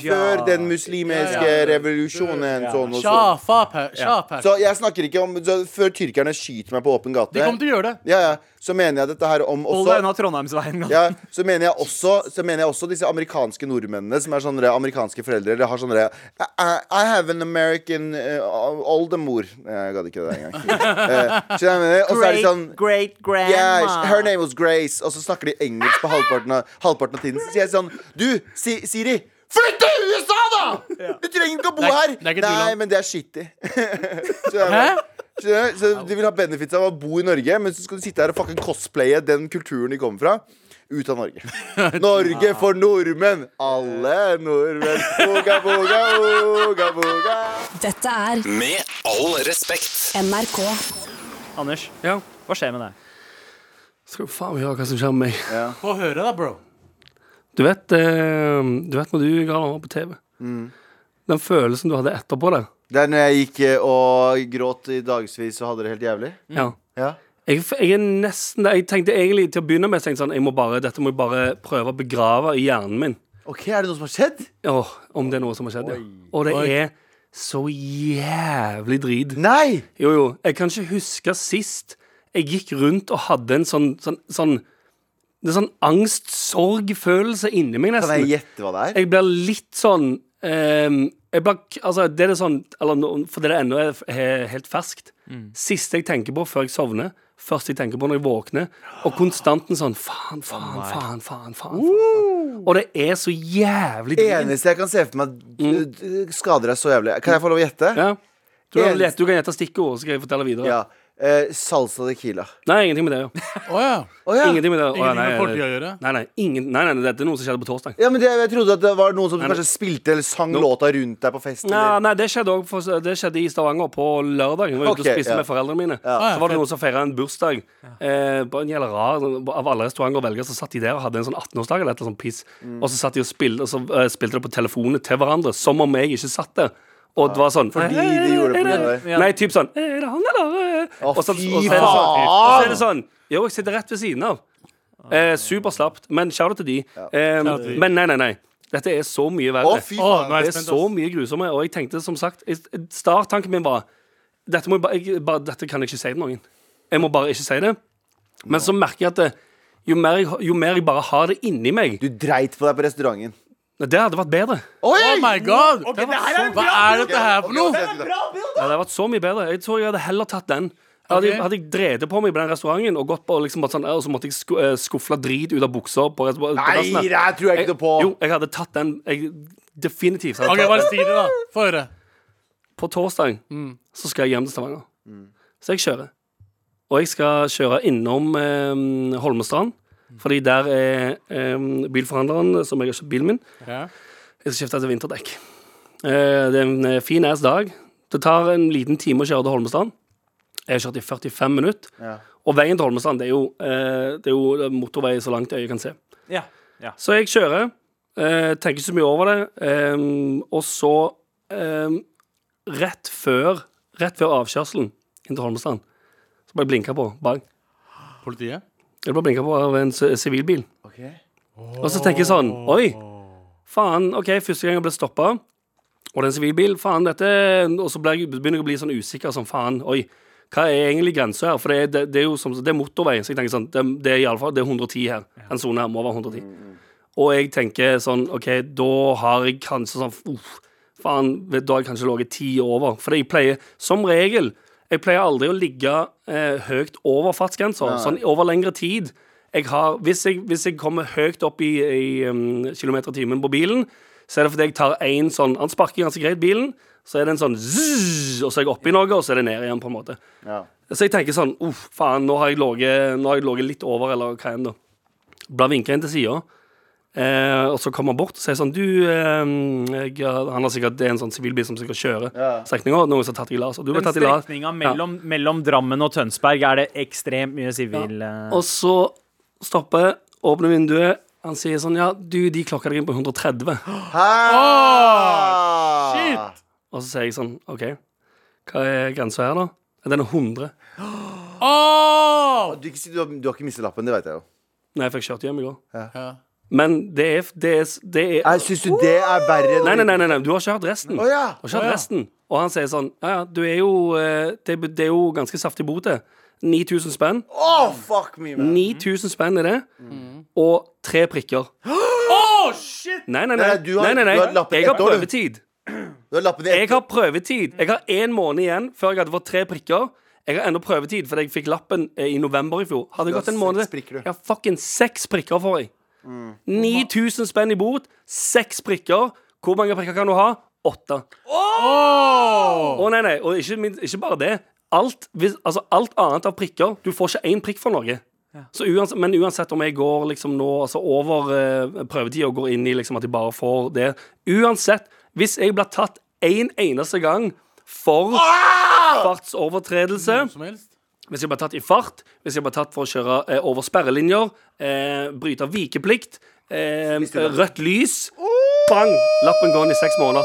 Før den muslimske revolusjonen. Sånn og sånn. Så jeg snakker ikke om Før tyrkerne skyter meg på åpen gate, De kommer til å gjøre det. ja, ja, så mener jeg dette her om Hold deg unna Trondheimsveien. ja, så, mener jeg også, så mener jeg også disse amerikanske nordmennene som er sånne amerikanske foreldre. Eller har sånne I, I have an American uh, oldemor Jeg gadd ikke det engang. Uh, så de Great, sånn great grandma. Yeah, her name was Grace. Og så snakker de engelsk på halvparten av, halvparten av tiden. Så sier jeg sånn Du, si, Siri. Flytt til USA, da! Du trenger ikke å bo er- her. er Nei, men det er shitty. Hæ? Så de vil ha benefits av å bo i Norge, men så skal du sitte her og fucking cosplaye den kulturen de kommer fra. Ut av Norge. Norge for nordmenn! Alle nordmenn. Boga, boga, boga, boga. Dette er Med all respekt. NRK. Anders, Ja. hva skjer med deg? Skal du faen høre hva som skjer med meg. Få høre, da, bro. Du vet, eh, du vet når du Galvan, var på TV? Den følelsen du hadde etterpå det. Det er når jeg gikk eh, og gråt i dagevis og hadde det helt jævlig. Ja. Ja. Jeg, jeg er nesten Jeg tenkte egentlig til å begynne med jeg sånn, jeg må bare, Dette må jeg bare prøve å begrave i hjernen min. OK, er det noe som har skjedd? Åh, om det er noe som har skjedd, ja. Og det Oi. er så jævlig drit. Nei! Jo, jo. Jeg kan ikke huske sist jeg gikk rundt og hadde en sånn sånn, sånn, det er sånn angst-sorg-følelse inni meg, Kan jeg nesten. gjette hva det er? Jeg blir litt sånn ehm, jeg bare, altså, det er sånn eller, For det er ennå er- er helt ferskt. Siste jeg tenker på før jeg sovner. Først jeg tenker på når jeg våkner. Og konstanten sånn faen, faen, faen, faen. faen, faen. Og det er så jævlig Det eneste jeg kan se for meg d- skader deg så jævlig. Kan jeg få lov å gjette? Ja. Du, kan du kan gjette stikkord, så skal jeg fortelle videre. Ja. Eh, salsa tequila. Nei, ingenting med det. Å ja. Å ja. Ingenting med det. Å, nei, gjøre. Nei, nei, ingen, nei, nei, dette er noe som skjedde på torsdag. Ja, men det, Jeg trodde at det var noen som Nei, kanskje spilte eller sang No. låta rundt deg på festen. Nei, nei, det skjedde også, Det skjedde i Stavanger på lørdag. Jeg var ute okay, og spiste ja. med foreldrene mine. Ja. Så var det noen som feira en bursdag. Eh, på en rar Av alle restauranter og velgere så satt de der og hadde en sånn 18-årsdag eller et eller annet sånt piss. Mm. Og så satt de og spilte, og så, uh, spilte de på telefonene til hverandre som om jeg ikke satt der. Det var sånn Fordi de gjorde det på deg. Nei, typ sånn Er det han, eller? Å, og så, fy og så er det sånn, og så er det sånn Jo, jeg sitter rett ved siden av. Eh, Superslapt. Men shout-out til de. Eh, men nei, nei, nei. Dette er så mye verre. Er Det er så mye grusomme, og jeg tenkte som sagt Starttanken min var dette, må jeg ba, jeg, bare, dette kan jeg ikke si til noen. Jeg må bare ikke si det. Men så merker jeg at det, jo, mer jeg, jo mer jeg bare har det inni meg Du dreit på deg på restauranten. Det hadde vært bedre. Oi! Oh my god! Det var så- Hva er dette her for noe? Det hadde vært så mye bedre. Jeg tror jeg hadde heller tatt den. Hadde, Ok. hadde jeg drevet på meg på den restauranten og gått på liksom bare sånn, og så måtte jeg sku, eh, skufle drit ut av buksa på på Nei, det tror jeg ikke noe på. Jo, jeg hadde tatt den. Jeg, definitivt. Hadde okay, tatt Bare si det, da. Få høre. På torsdag Mm. så skal jeg hjem til Stavanger. Så jeg kjører. Og jeg skal kjøre innom eh, Holmestrand, fordi der er eh, bilforhandleren som jeg har kjøpt bilen min. Ja. Jeg skal skifte til vinterdekk. Eh, det er en eh, fin ass dag. Det tar en liten time å kjøre til Holmestrand. Jeg har kjørt i 45 minutter. Ja. Og veien til Holmestrand det er, jo, eh, det er jo motorvei så langt øyet kan se. Ja. ja. Så jeg kjører, eh, tenker ikke så mye over det, og så rett før Rett før avkjørselen inn til Holmestrand, så ble jeg blinka på bak. Politiet? Jeg ble blinka på av en s- sivilbil. Ok. Og så tenker jeg sånn Oi, faen. OK, første gang jeg ble stoppa, og det er en sivilbil, faen, dette Og så jeg, begynner jeg å bli sånn usikker som faen. Oi, hva er egentlig grensa her? For det, er- det, det er jo som, det er motorvei, så jeg tenker sånn Det, det er i alle fall, det er 110 her. En sone her må være 110. Og jeg tenker sånn OK, da har jeg kanskje sånn uff, Faen, vet- da har jeg kanskje ligget ti over. For jeg pleier, som regel Jeg pleier aldri å ligge eh, høyt over fartsgrensa, sånn over lengre tid. Jeg har, hvis, jeg, hvis jeg kommer høyt opp i, i um, kilometer i timen på bilen, så er det fordi jeg tar en sånn Han sparker ganske greit bilen, så er det en sånn zzz, og så er jeg oppi noe, og så er det ned igjen, på en måte. Ja. Så jeg tenker sånn Uff, faen, nå har jeg ligget litt over, eller hva enn, da. Blir vinka inn til sida. Eh, og så kommer han bort og sier sånn Du, eh, jeg, han har sikkert Det er en sånn sivilbil som sikkert kjører Ja. strekninga. Noen som har tatt i las. Og du ble Den tatt i las. strekninga mellom, mellom Drammen og Tønsberg er det ekstremt mye sivil ja. Og så stopper åpner vinduet. Han sier sånn Ja, du, de klokka deg inn på 130. Hæ? shit! Og så sier jeg sånn OK, hva er grensa her, da? Den er 100. Oh! Du, du, har, du har ikke mistet lappen, det vet jeg jo. Nei, jeg fikk kjørt hjem i går. Ja. Men det er, det er, det er Jeg Syns du det er verre Nei, nei, nei, nei, nei, du har ikke hørt resten. Å ja. Du har ikke hørt Å, ja. resten. Og han sier sånn Ja, ja, du er jo eh, Det, det er jo ganske saftig bot, det. 9000 spenn. Å, fuck me, man. 9000 spenn er det. Og tre prikker. Åh, shit! Nei, nei, nei. Nei, du har- nei, nei, nei. du har lappet Jeg har ett år, du. prøvetid. Du har lappet Jeg har prøvetid. Jeg har én måned igjen før jeg hadde fått tre prikker. Jeg har ennå prøvetid, fordi jeg fikk lappen eh, i november i fjor. Hadde Du jeg har gått en måned prikker, du. Jeg har fucking seks prikker for deg. 9000 spenn i bot, seks prikker. Hvor mange prikker kan du ha? Åtte. Åh! Å nei, nei, og ikke, ikke bare det. Alt, hvis, altså, alt annet av prikker Du får ikke én prikk for noe. Så uansett, men uansett om jeg går liksom nå altså over uh, prøvetida og går inn i liksom at jeg bare får det Uansett, hvis jeg blir tatt én eneste gang for fartsovertredelse Som helst. Hvis jeg ble tatt i fart, hvis jeg ble tatt for å kjøre eh, over sperrelinjer, eh, bryte vikeplikt, eh, rødt lys Bang! Lappen går inn i seks måneder.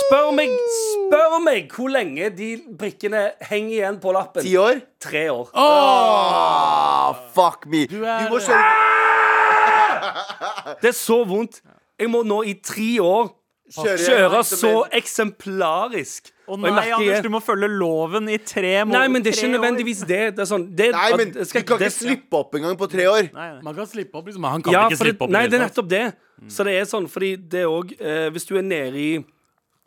Spør meg, spør meg hvor lenge de brikkene henger igjen på lappen. Ti år? Tre år. Ah, fuck me. Du, er- må kjøre, Det er så vondt. Jeg må nå i tre år kjøre, kjøre så eksemplarisk. Å nei, Anders, du må følge loven i tre måneder. Nei, men det er ikke nødvendigvis det. Det er sånn det, Nei, men at, skal- du kan det- ikke slippe opp engang på tre år. Nei, nei. Man kan slippe opp, liksom. Han kan Ja, ikke slippe opp. nei, det er nettopp det. Så det er sånn, fordi det er òg eh, Hvis du er nede i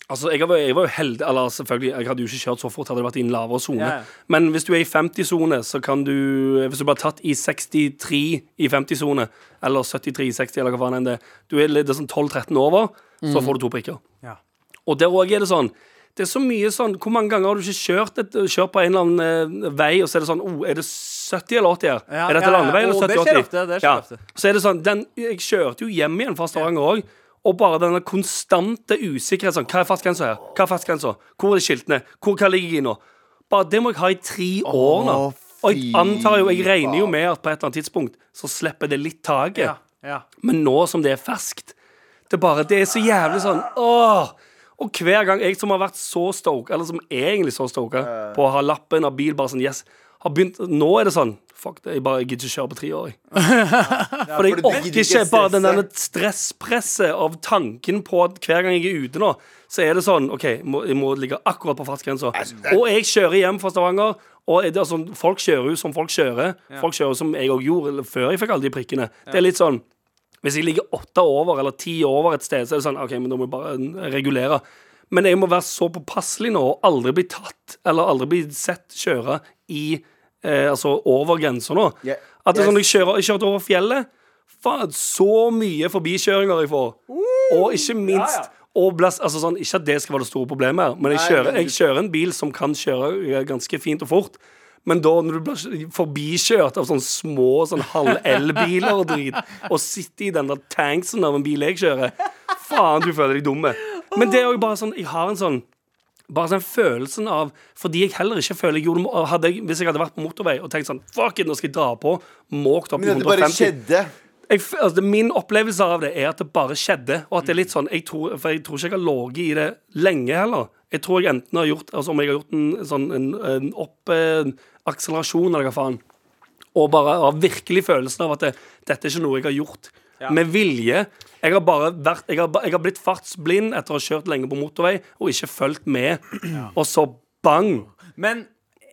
Altså, jeg var, jeg var jo heldig Eller selvfølgelig, jeg hadde jo ikke kjørt så fort, hadde det vært i en lavere sone. Ja. Men hvis du er i 50-sone, så kan du Hvis du blir tatt i 63 i 50-sone, eller 73 i 60, eller hva faen enn det Du er litt sånn 12-13 over, så får du to prikker. Ja. Og der òg er det sånn det er så mye sånn Hvor mange ganger har du ikke kjørt, et, kjørt på en eller annen eh, vei, og så er det sånn oh, Er det 70 eller 80 her? Ja, er dette ja, ja. landevei eller Å, det 70-80? skjer ofte, det skjer ofte. Så er det sånn den, Jeg kjørte jo hjem igjen fra Stavanger òg. Og bare denne konstante usikkerheten. Sånn, hva er fartsgrensa her? Hva er fartsgrensa? Hvor er skiltene? Hvor, hva ligger jeg i nå? Bare Det må jeg ha i tre år nå. Og jeg antar jo, jeg regner jo med at på et eller annet tidspunkt så slipper det litt taket. Ja, ja. Men nå som det er ferskt Det er bare, det er så jævlig sånn Åh Og hver gang jeg som har vært så stoka, eller som er egentlig så stoka på å ha lappen av bil, bare sånn yes, har begynt Nå er det sånn Fuck det, jeg bare gidder ikke kjøre på tre år. jeg. For jeg orker ikke bare den der stresspresset av tanken på at hver gang jeg er ute nå, så er det sånn OK, jeg må, jeg må ligge akkurat på fartsgrensa. Og jeg kjører hjem fra Stavanger. Og det sånn, Folk kjører jo som folk kjører. Folk kjører som jeg òg gjorde før jeg fikk alle de prikkene. Det er litt sånn Hvis jeg ligger åtte over eller ti over et sted, så er det sånn OK, men da må jeg bare regulere. Men jeg må være så påpasselig nå og aldri bli tatt eller aldri bli sett kjøre i eh, Altså over grensa nå. Yeah. At det er sånn, jeg, kjører, jeg kjørte over fjellet. Faen, så mye forbikjøringer jeg får. Og ikke minst og blast, altså sånn, Ikke at det skal være det store problemet, her, men jeg kjører, jeg kjører en bil som kan kjøre eh, ganske fint og fort. Men da når du blir forbikjørt av sånne små sånn halv-elbiler og drit, og sitter i den der tanksen av en bil jeg kjører Faen, du føler deg dumme. Men det er jo bare sånn Jeg har en sånn bare den følelsen av Fordi jeg heller ikke føler jeg gjorde hadde Hvis jeg hadde vært på motorvei og tenkt sånn Fuck it, nå skal jeg dra på Måkt opp i Men det bare skjedde. jeg, altså, Min opplevelse av det er at det bare skjedde. Og at det er litt sånn jeg tror, For jeg tror ikke jeg har ligget i det lenge heller. Jeg tror jeg enten har gjort Altså om jeg har gjort en sånn en, en oppakselerasjon eller hva faen. Og bare har virkelig følelsen av at det, dette er ikke noe jeg har gjort med vilje. Jeg har bare vært jeg har, jeg har blitt fartsblind etter å ha kjørt lenge på motorvei og ikke fulgt med. Og så bang! Men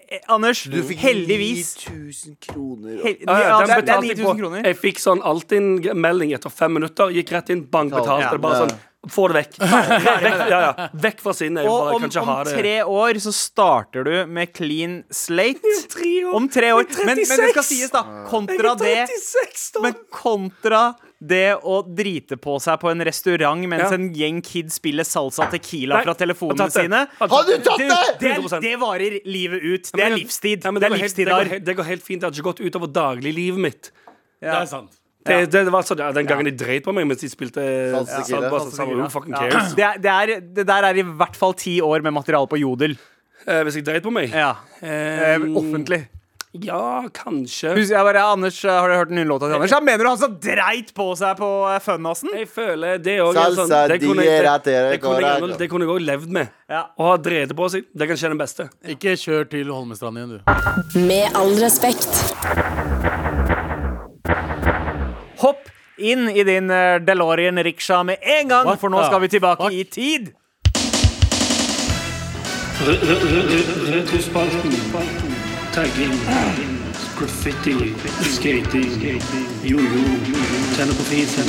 eh, Anders, Du fikk heldigvis 9000 kroner. hel, Ja, ja, ja, den det, betalte jeg 9000 på. Jeg fikk sånn Altinn-melding etter fem minutter. Gikk rett inn, bang, betalt. Ja, Det er bare sånn, Få det vekk. Vekk, ja, ja. vekk fra sinnet. Og om, om tre år så starter du med clean slate. tre år. Om tre år. Men, men det skal sies, da. Kontra det Men kontra det å drite på seg på en restaurant mens Ja. en gjeng kids spiller salsa tequila Nei, fra telefonene har sine Har du tatt det?! det?! det, det varer livet ut. Det er livstid. Ja, det går helt- livstid det, går, helt- det går helt fint. Det har ikke gått utover dagliglivet mitt. Det er sant. Det, det, var sånn, ja, Den gangen de dreit på meg mens de spilte Salsa sånn, fucking cares? Det, er, det, er, det der er i hvert fall ti år med materiale på Jodel. Eh, hvis jeg dreit på meg? Ja. Eh, Eh, offentlig. Ja, kanskje. Husk, jeg bare, Anders, eh, Har du hørt den nye låta til Anders? Ja, mener du han som dreit på seg på eh, Funnassen? Jeg føler det òg Salsa det kunne jeg- det, det det òg levd med. Ja. Å ha drete på seg, det kan skje den beste. Ikke kjør til Holmestrand igjen, du. Med all respekt. Hopp inn i din eh, DeLorean-riksja med en gang, What for nå skal vi tilbake fuck? i tid. Retrospalten. Tagging. Graffiti. Skating. Jojo. Tenne på fisen.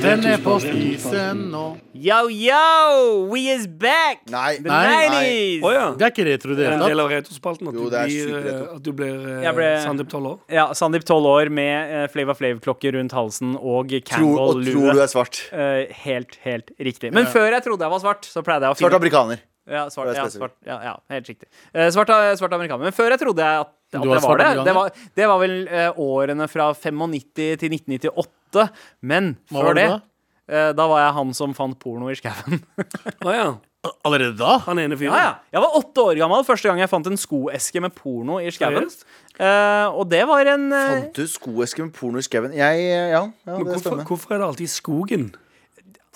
Den er på spisen nå. Yo, yo! We is back! Nei. The Nei. 90s! Å ja. Det er ikke retro i det Det er en del av retrospalten at Jo, det er blir, retro. at du blir uh, ble- Sandeep 12 år. Ja, Sandeep 12 år med uh, Flava Flav-klokke rundt halsen og Tror, og tror du er svart. Uh, helt, helt riktig. Men før jeg trodde jeg var svart, så pleide jeg å Svart finne amerikaner. Ja, svart, ja, svart, ja, ja, helt riktig. Eh, svart, svart amerikaner. Men før jeg trodde jeg at, at det var det. Det var, det var vel eh, årene fra 95 til 1998. Men Hva før det, det da? eh, da var jeg han som fant porno i skauen. oh, ja. Allerede da? Han ene fyren. ja, ja. Jeg var åtte år gammel første gang jeg fant en skoeske med porno i skauen. Eh, og det var en eh, Fant du skoeske med porno i skauen? Ja, ja, det hvorfor, spennende. hvorfor er det alltid i skogen?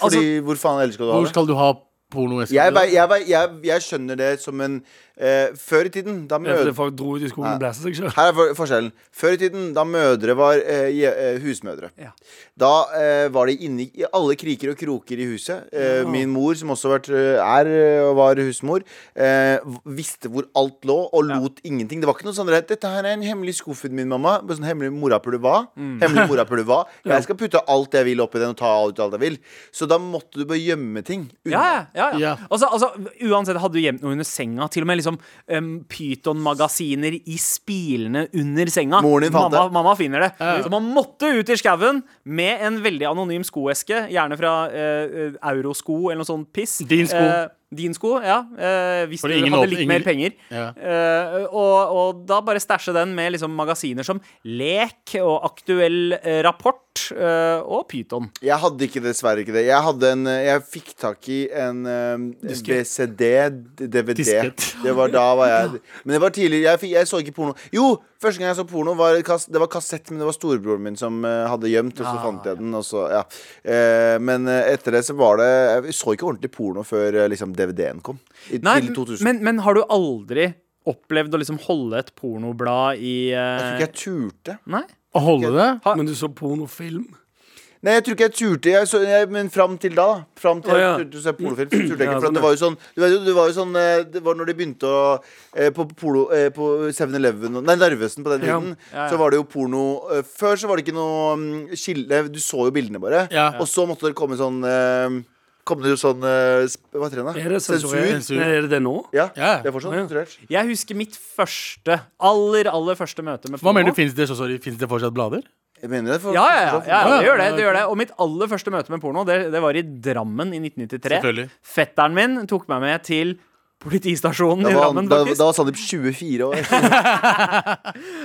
Fordi, hvor faen ellers skal du ha Hvor skal du ha pornoeske? Jeg, jeg, jeg, jeg skjønner det som en eh, Før i tiden, da fordi mødre folk dro ut i skogen og blæste seg sjøl? Her er for, forskjellen. Før i tiden, da mødre var eh, eh, husmødre, Ja. da eh, var de inne i alle kriker og kroker i huset. Eh, Min mor, som også vært, eh, er og var husmor, eh, visste hvor alt lå, og lot ingenting. Det var ikke noe sånn der, 'Dette her er en hemmelig skuffen min, mamma'. Sånn hemmelig morapuler hva? Hemmelig morapuler hva? Jeg skal putte alt jeg vil oppi den, og ta ut alt jeg vil. Så da måtte du bare gjemme ting. Ja, ja, ja, ja. Ja. Altså, altså, uansett, hadde du gjemt noe under senga, til og med liksom um, Pyton-magasiner i spilene under senga. Moren din fant mamma, mamma finner det. Så man måtte ut i skauen med en veldig anonym skoeske, gjerne fra eh, Eurosko eller noe sånt piss. Din sko. Uh, Din sko, ja. eh, hvis du hadde litt ingen- mer penger. Ja. Eh, og, og da bare stæsje den med liksom magasiner som Lek og Aktuell eh, Rapport uh, og Pyton. Jeg hadde ikke dessverre ikke det. Jeg hadde en eh, Jeg fikk tak i en um, BCD, DVD. Det var da var jeg Men det var tidlig. Jeg, fikk, jeg så ikke porno. Jo, første gang jeg så porno, var det var kassett, men det var storebroren min som uh, hadde gjemt, og så fant jeg den, og så Ja. uh, men etter det så var det Jeg så ikke ordentlig porno før liksom DVD-en kom. I, Nei, tidlig 2000. men, men har du aldri opplevd å liksom holde et pornoblad i jeg tror ikke jeg turte. Nei? Å holde det? Men du så pornofilm? Nei, jeg tror ikke jeg turte. Jeg så, jeg, men fram til da. Fram til oh, ja. jeg turte å se pornofilm. Så turte jeg ikke, for sånn, at det var jo sånn Du vet jo, det var jo sånn eh, Det var når de begynte å eh, På polo eh, På 7-Eleven Nei, Narvesen på den tiden. Ja, ja. Så var det jo porno eh, Før så var det ikke noe um, skille Du så jo bildene bare. Ja. Og så måtte det komme sånn eh, Kom det jo sånn eh, sp- Hva heter det? da? Er det sensur? Sensur. Nei, Er det det nå? Ja, Ja. det er fortsatt ja. sensurert. Jeg husker mitt første, aller, aller første møte med Hva mener du. Finnes det, så, sorry, finnes det fortsatt blader? Jeg mener det. For, Ja, ja, ja, ja, Ja, det gjør det, det gjør det. Og mitt aller første møte med porno, det, det var i Drammen i 1993. Selvfølgelig. Fetteren min tok meg med til politistasjonen Da i var, Drammen, da, faktisk. da var Sandeep 24 år.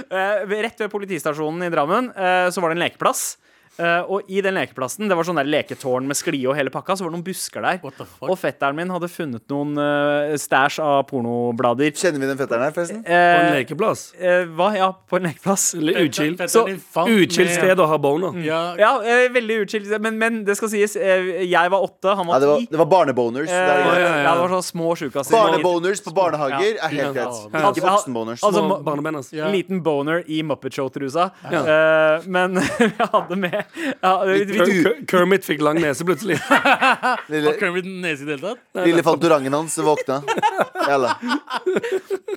Eh, ved- rett ved politistasjonen i Drammen eh, så var det en lekeplass. Eh, og i den lekeplassen Det var sånn der leketårn med sklie og hele pakka. Så var det noen busker der. Og fetteren min hadde funnet noen uh, stæsj av pornoblader. Kjenner vi den fetteren her, forresten? På en Eh, lekeplass? eh, hva? Ja, på en lekeplass. Fetteren Så- Utskilt sted å ha boner. Ja, Ja, eh, veldig utskilt. Men, men det skal sies, eh, jeg var åtte, han var det, var, det, det var barneboners. Eh, det ja, ja, ja. det var sånne små sjukasser. Barneboners på barnehager er helt greit. Ja. Ikke voksenboners. Altså, barnemenn, altså. Ja. Liten boner i Muppet Show-trusa. Ja. Eh, men jeg hadde med ja, vi, vi, Kermit fikk lang nese plutselig. Lille, Har Kermit nese i det hele tatt? lille fantorangen hans våkna. Jalla.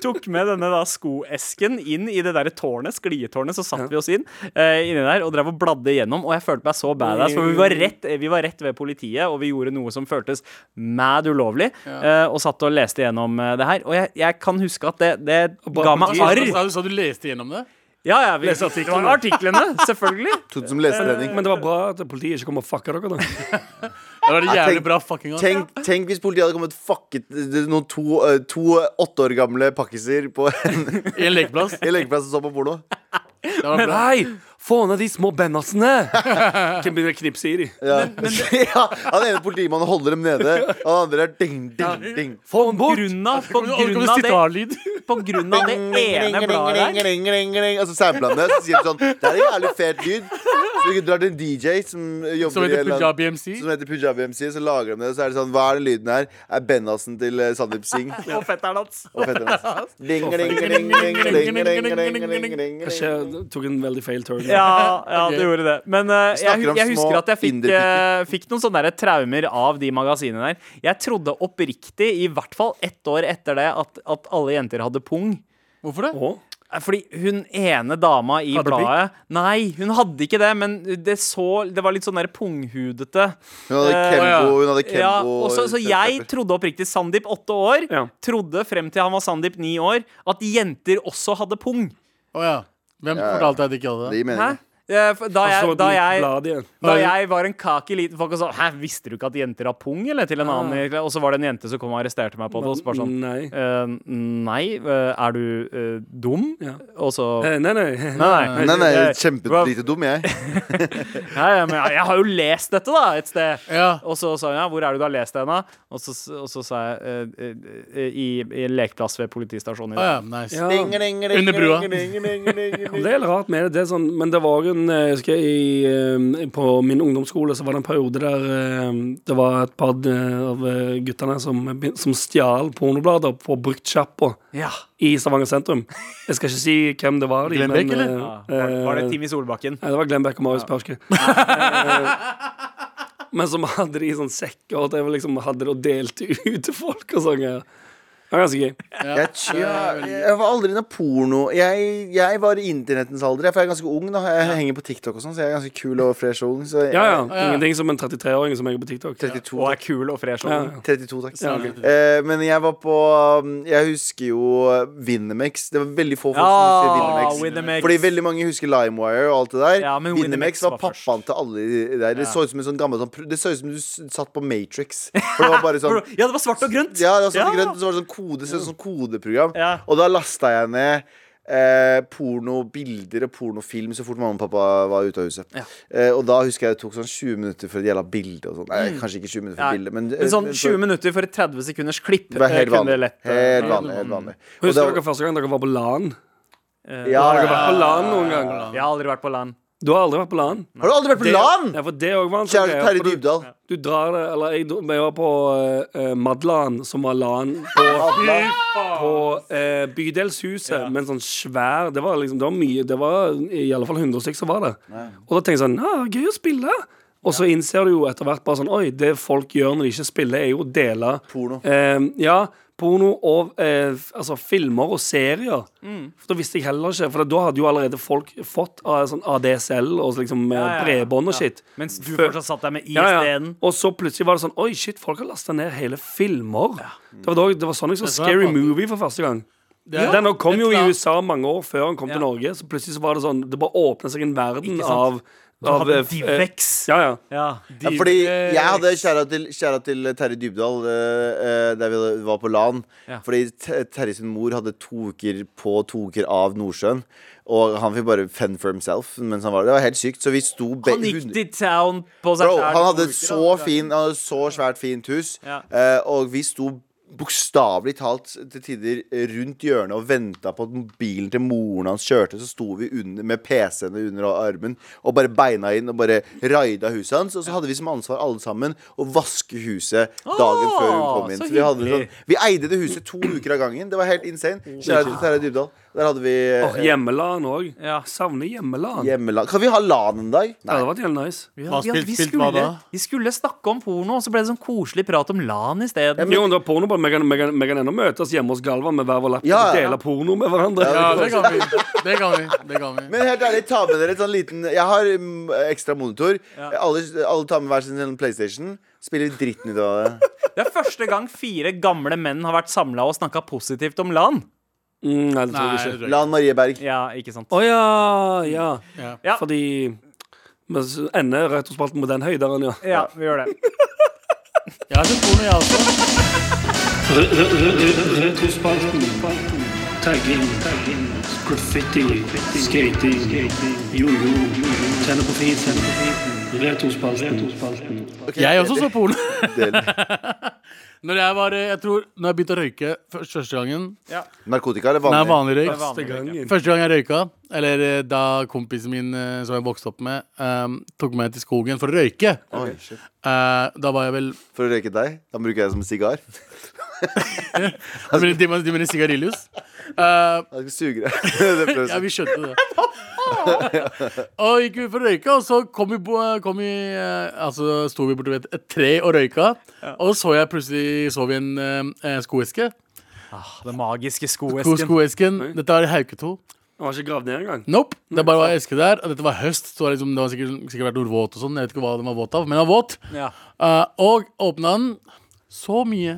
tok med denne da skoesken inn i det der tårnet, sklietårnet, så satt vi oss inn uh, inni der og drev og bladde igjennom, og jeg følte meg så badass, for vi var rett, vi var rett ved politiet, og vi gjorde noe som føltes mad ulovlig, uh, og satt og leste igjennom eh, det her, og jeg, jeg kan huske at det, det ga meg Sa arr. du, sa du leste gjennom det? Ja, ja, vi, Leste artiklene. artiklene, selvfølgelig. Som lesetrening. Men det var bra at politiet ikke kom og fucka dere, da. Det var det jævlig tenk- bra fucking. Tenk, tenk hvis politiet hadde kommet fucket noen to, eh, to åtte år gamle pakkiser på en, I en lekeplass. I en lekeplass og så på porno. Det var bra. Nei! Få ned de små bennasene! Hvem begynner å knipse i de? Ja. ja, han ene politimannen holder dem nede, og han andre er ding, ding, ding. Få den bort! Grunna, på, Kan kan grunn av det, sitarlyd? på grunn av det ene bladet der. Og så sampler han det, så sier de sånn Det er en jævlig fet lyd. Så du drar til en DJ som jobber Som i heter Punjabi MC. som heter Pujabi MC, så lager de det. Så er det sånn Hva er den lyden her? Er Bennasen til eh, Sandeep Singh Og fetteren hans. og fetteren hans. Ding, ding, ding, ding, ding, ding, ding, ding, ding. Hva skjer? Tok en veldig feil turn. Ja, ja det gjorde det. Men uh, jeg, jeg husker at jeg fikk, eh, fikk noen sånne der traumer av de magasinene der. Jeg trodde oppriktig, i hvert fall ett år etter det, at, at alle jenter hadde pung. Hvorfor det? Eh, Fordi hun ene dama i Hadde bladet Nei, hun hadde ikke det, men det så Det var litt sånn der punghudete. Hun hadde Kembo. Hun hadde Ja, Kembo og så, så jeg trodde oppriktig Sandeep, åtte år, Ja. trodde frem til han var Sandeep, ni år, at jenter også hadde pung. Oh, ja. Hvem fortalte deg de ikke hadde det? De mener Hæ? Da jeg, da jeg. Da jeg var en kaki liten folk og sa Hæ, visste du ikke at jenter har pung, eller? Til en Ah. annen Og så var det en jente som kom og arresterte meg på det. Og så bare sånn Nei. «Eh, Nei, eh, er du uh, dum? Ja. Og så Nei, nei. Nei, nei. Nei, nei, kjempelite dum, jeg. Ja, ja, men jeg, jeg har jo lest dette, da, et sted. Ja. Og så sa hun ja, hvor er det du har lest det henne? Og så, og så sa jeg eh, i, i en lekeplass ved politistasjonen. i dag. ja, nice. Ja. Under brua. Det er litt rart med det. det er sånn, men det var en jeg husker, i, eh, På min ungdomsskole så var det en periode der eh, det var et par eh, av eh, guttene som, som stjal pornoblader på bruktsjappa Ja. i Stavanger sentrum. Jeg skal ikke si hvem det var. Glenn Beck, eller? eh, Ja, var, var det eh, Timmy Solbakken? Nei, det var Glenn Beck og Marius Perske. Eh, Men som hadde de i sånn sekker og det var liksom, hadde det og delte ut til folk og sånn. Det var ganske gøy. Jeg, jeg, jeg var aldri noe porno. Jeg, jeg var i internettens alder. For jeg er ganske ung. da Jeg henger på TikTok og sånn, så jeg er ganske kul og fresh og ung. Så jeg, Ja, ja. ja. Ingenting som en 33-åring som henger på TikTok. 32, Og er kul og fresh. Og ja. 32 takk. Ja. Eh, men jeg var på um, Jeg husker jo uh, Winnemex. Det var veldig få folk som Ja, husker Winnemex. Winnemex. Fordi veldig mange husker LimeWire og alt det der. Ja, men Winnemex Winnemex var var først. pappaen til alle de der. Det så ut som en sånn gammel sånn, pr- Det så ut som du s- satt på Matrix. For det var bare sånn Ja, det var svart og grønt. Ja, det var sånn grønt, og så var det sånn kode, så sånn kodeprogram. Ja. Og da lasta jeg ned eh, pornobilder og pornofilm så fort mamma og pappa var ute av huset. Ja. Eh, og da husker jeg det tok sånn 20 minutter for et jævla bilde. Og sånn. Nei, kanskje ikke 20 minutter for Ja. bilde, men, Men sånn men 20 minutter for et 30 sekunders klipp det var helt eh, kunne vanlig. lett eh, Helt vanlig, helt vanlig. Og Husker dere første gang dere var på LAN? Eh, Ja, Har dere vært på LAN noen gang? Jeg har aldri vært på LAN. Du har aldri vært på LAN? Har du aldri vært på LAN? Ja, for det også var en sånn Kjære greie, Terje for du- Dybdahl. Du drar det, eller jeg, dro- jeg var på uh, Madlan, som var LAN på, på eh, Bydelshuset, med en sånn svær Det var liksom, det var mye Det var i alle fall 100 stykker som var der. Og da tenkte jeg sånn Ja, gøy å spille. Og så innser du jo etter hvert bare sånn Oi, det folk gjør når de ikke spiller, er jo å dele Porno. Eh, ja, porno og eh, altså, filmer og serier. For Da visste jeg heller ikke, for da hadde jo allerede folk fått ah, sånn ADSL og liksom eh, Ja, ja, ja. bredbånd og shit. Mens du Før- fortsatt satt der med i Ja, ja. Og så plutselig var det sånn Oi, shit, folk har lasta ned hele filmer. Det, var da, det var sånn jeg så Scary Movie for første gang. Er- Den kom jo i USA mange år før han kom Ja. til Norge. Så plutselig så var det sånn Det bare åpna seg en verden av, av hadde eh, eh, Divex. Ja, ja. Ja. Ja, fordi jeg hadde kjæra til, til Terje Dybdahl eh, eh, der vi var på LAN. Ja. Fordi Te- Terje sin mor hadde to uker på, to uker av Nordsjøen. Og han fikk bare fend for himself mens han var der. Det var helt sykt. Så vi sto be- Han gikk til town på seg Bro, han hadde et så fin Han hadde så svært fint hus. Ja. Eh, og vi sto bokstavelig talt til tider rundt hjørnet og venta på at mobilen til moren hans kjørte. Så sto vi under, med PC-ene under armen og bare beina inn og bare raida huset hans. Og så hadde vi som ansvar alle sammen å vaske huset dagen oh, før hun kom inn. så Så vi, sånn, vi eide det huset to uker av gangen. Det var helt insane. Kjære til Terje Dybdahl. Der hadde vi eh, Hjemmelan òg. Ja. Savner hjemmelan. hjemmelan. Kan vi ha LAN en dag? Det hadde vært helt nice. Vi, Hva spilt- vi, spilt skulle, vi skulle snakke om porno, og så ble det sånn koselig prat om LAN isteden. Jo, det var porno men Vi kan, vi kan, vi kan ennå møtes hjemme hos Galvan med hver vår lapp Ja, og ja. dele porno med hverandre. Ja, det kan vi. Det kan vi. Det kan vi. Men helt ærlig, ta med dere et sånn liten Jeg har mm, ekstra monitor. Alle, alle tar med hver sin sånn PlayStation. Spiller dritten ut av det. Det er første gang fire gamle menn har vært samla og snakka positivt om LAN. Mm, nei, det tror jeg ikke. Lan Marie Berg. Ja, ikke sant? Å ja, ja. Ja. Ja. Fordi vi ender retrospalten på den høyderen, ja. Ja, vi gjør det. Jeg har sett porno, jeg også. Retrospalten. Tagging. Graffiti. Skating. Jojo. Tenner på fisen. Retrospalten. Jeg også så porno. Når jeg var Jeg tror Når jeg begynte å røyke først- første gangen Narkotika eller Nei, vanlig? vanlig røyk. Første gangen. Første gang jeg røyka, eller eh, da kompisen min eh, som jeg vokste opp med, eh, tok meg til skogen for å røyke, Oi, shit. eh, da var jeg vel For å røyke deg? Da bruker jeg det som sigar. De mener- de mener- de mener sigarillos. Uh, Jeg skal suge det. det ja, vi skjønte det. og gikk vi for å røyke, og så kom vi, på, kom vi eh, Altså sto vi borti et, tre og røyka. Og så så jeg plutselig så vi en eh, skoeske. Den magiske skoesken. skoesken. Dette var i Hauketo. Han var ikke gravd ned engang. Nope. Det bare var eske der. Og dette var høst, så det, var liksom, det var sikkert, sikkert vært noe våt og sånn. Jeg vet ikke hva den var våt av, men den var våt. Ja. Uh, og åpna den. Så mye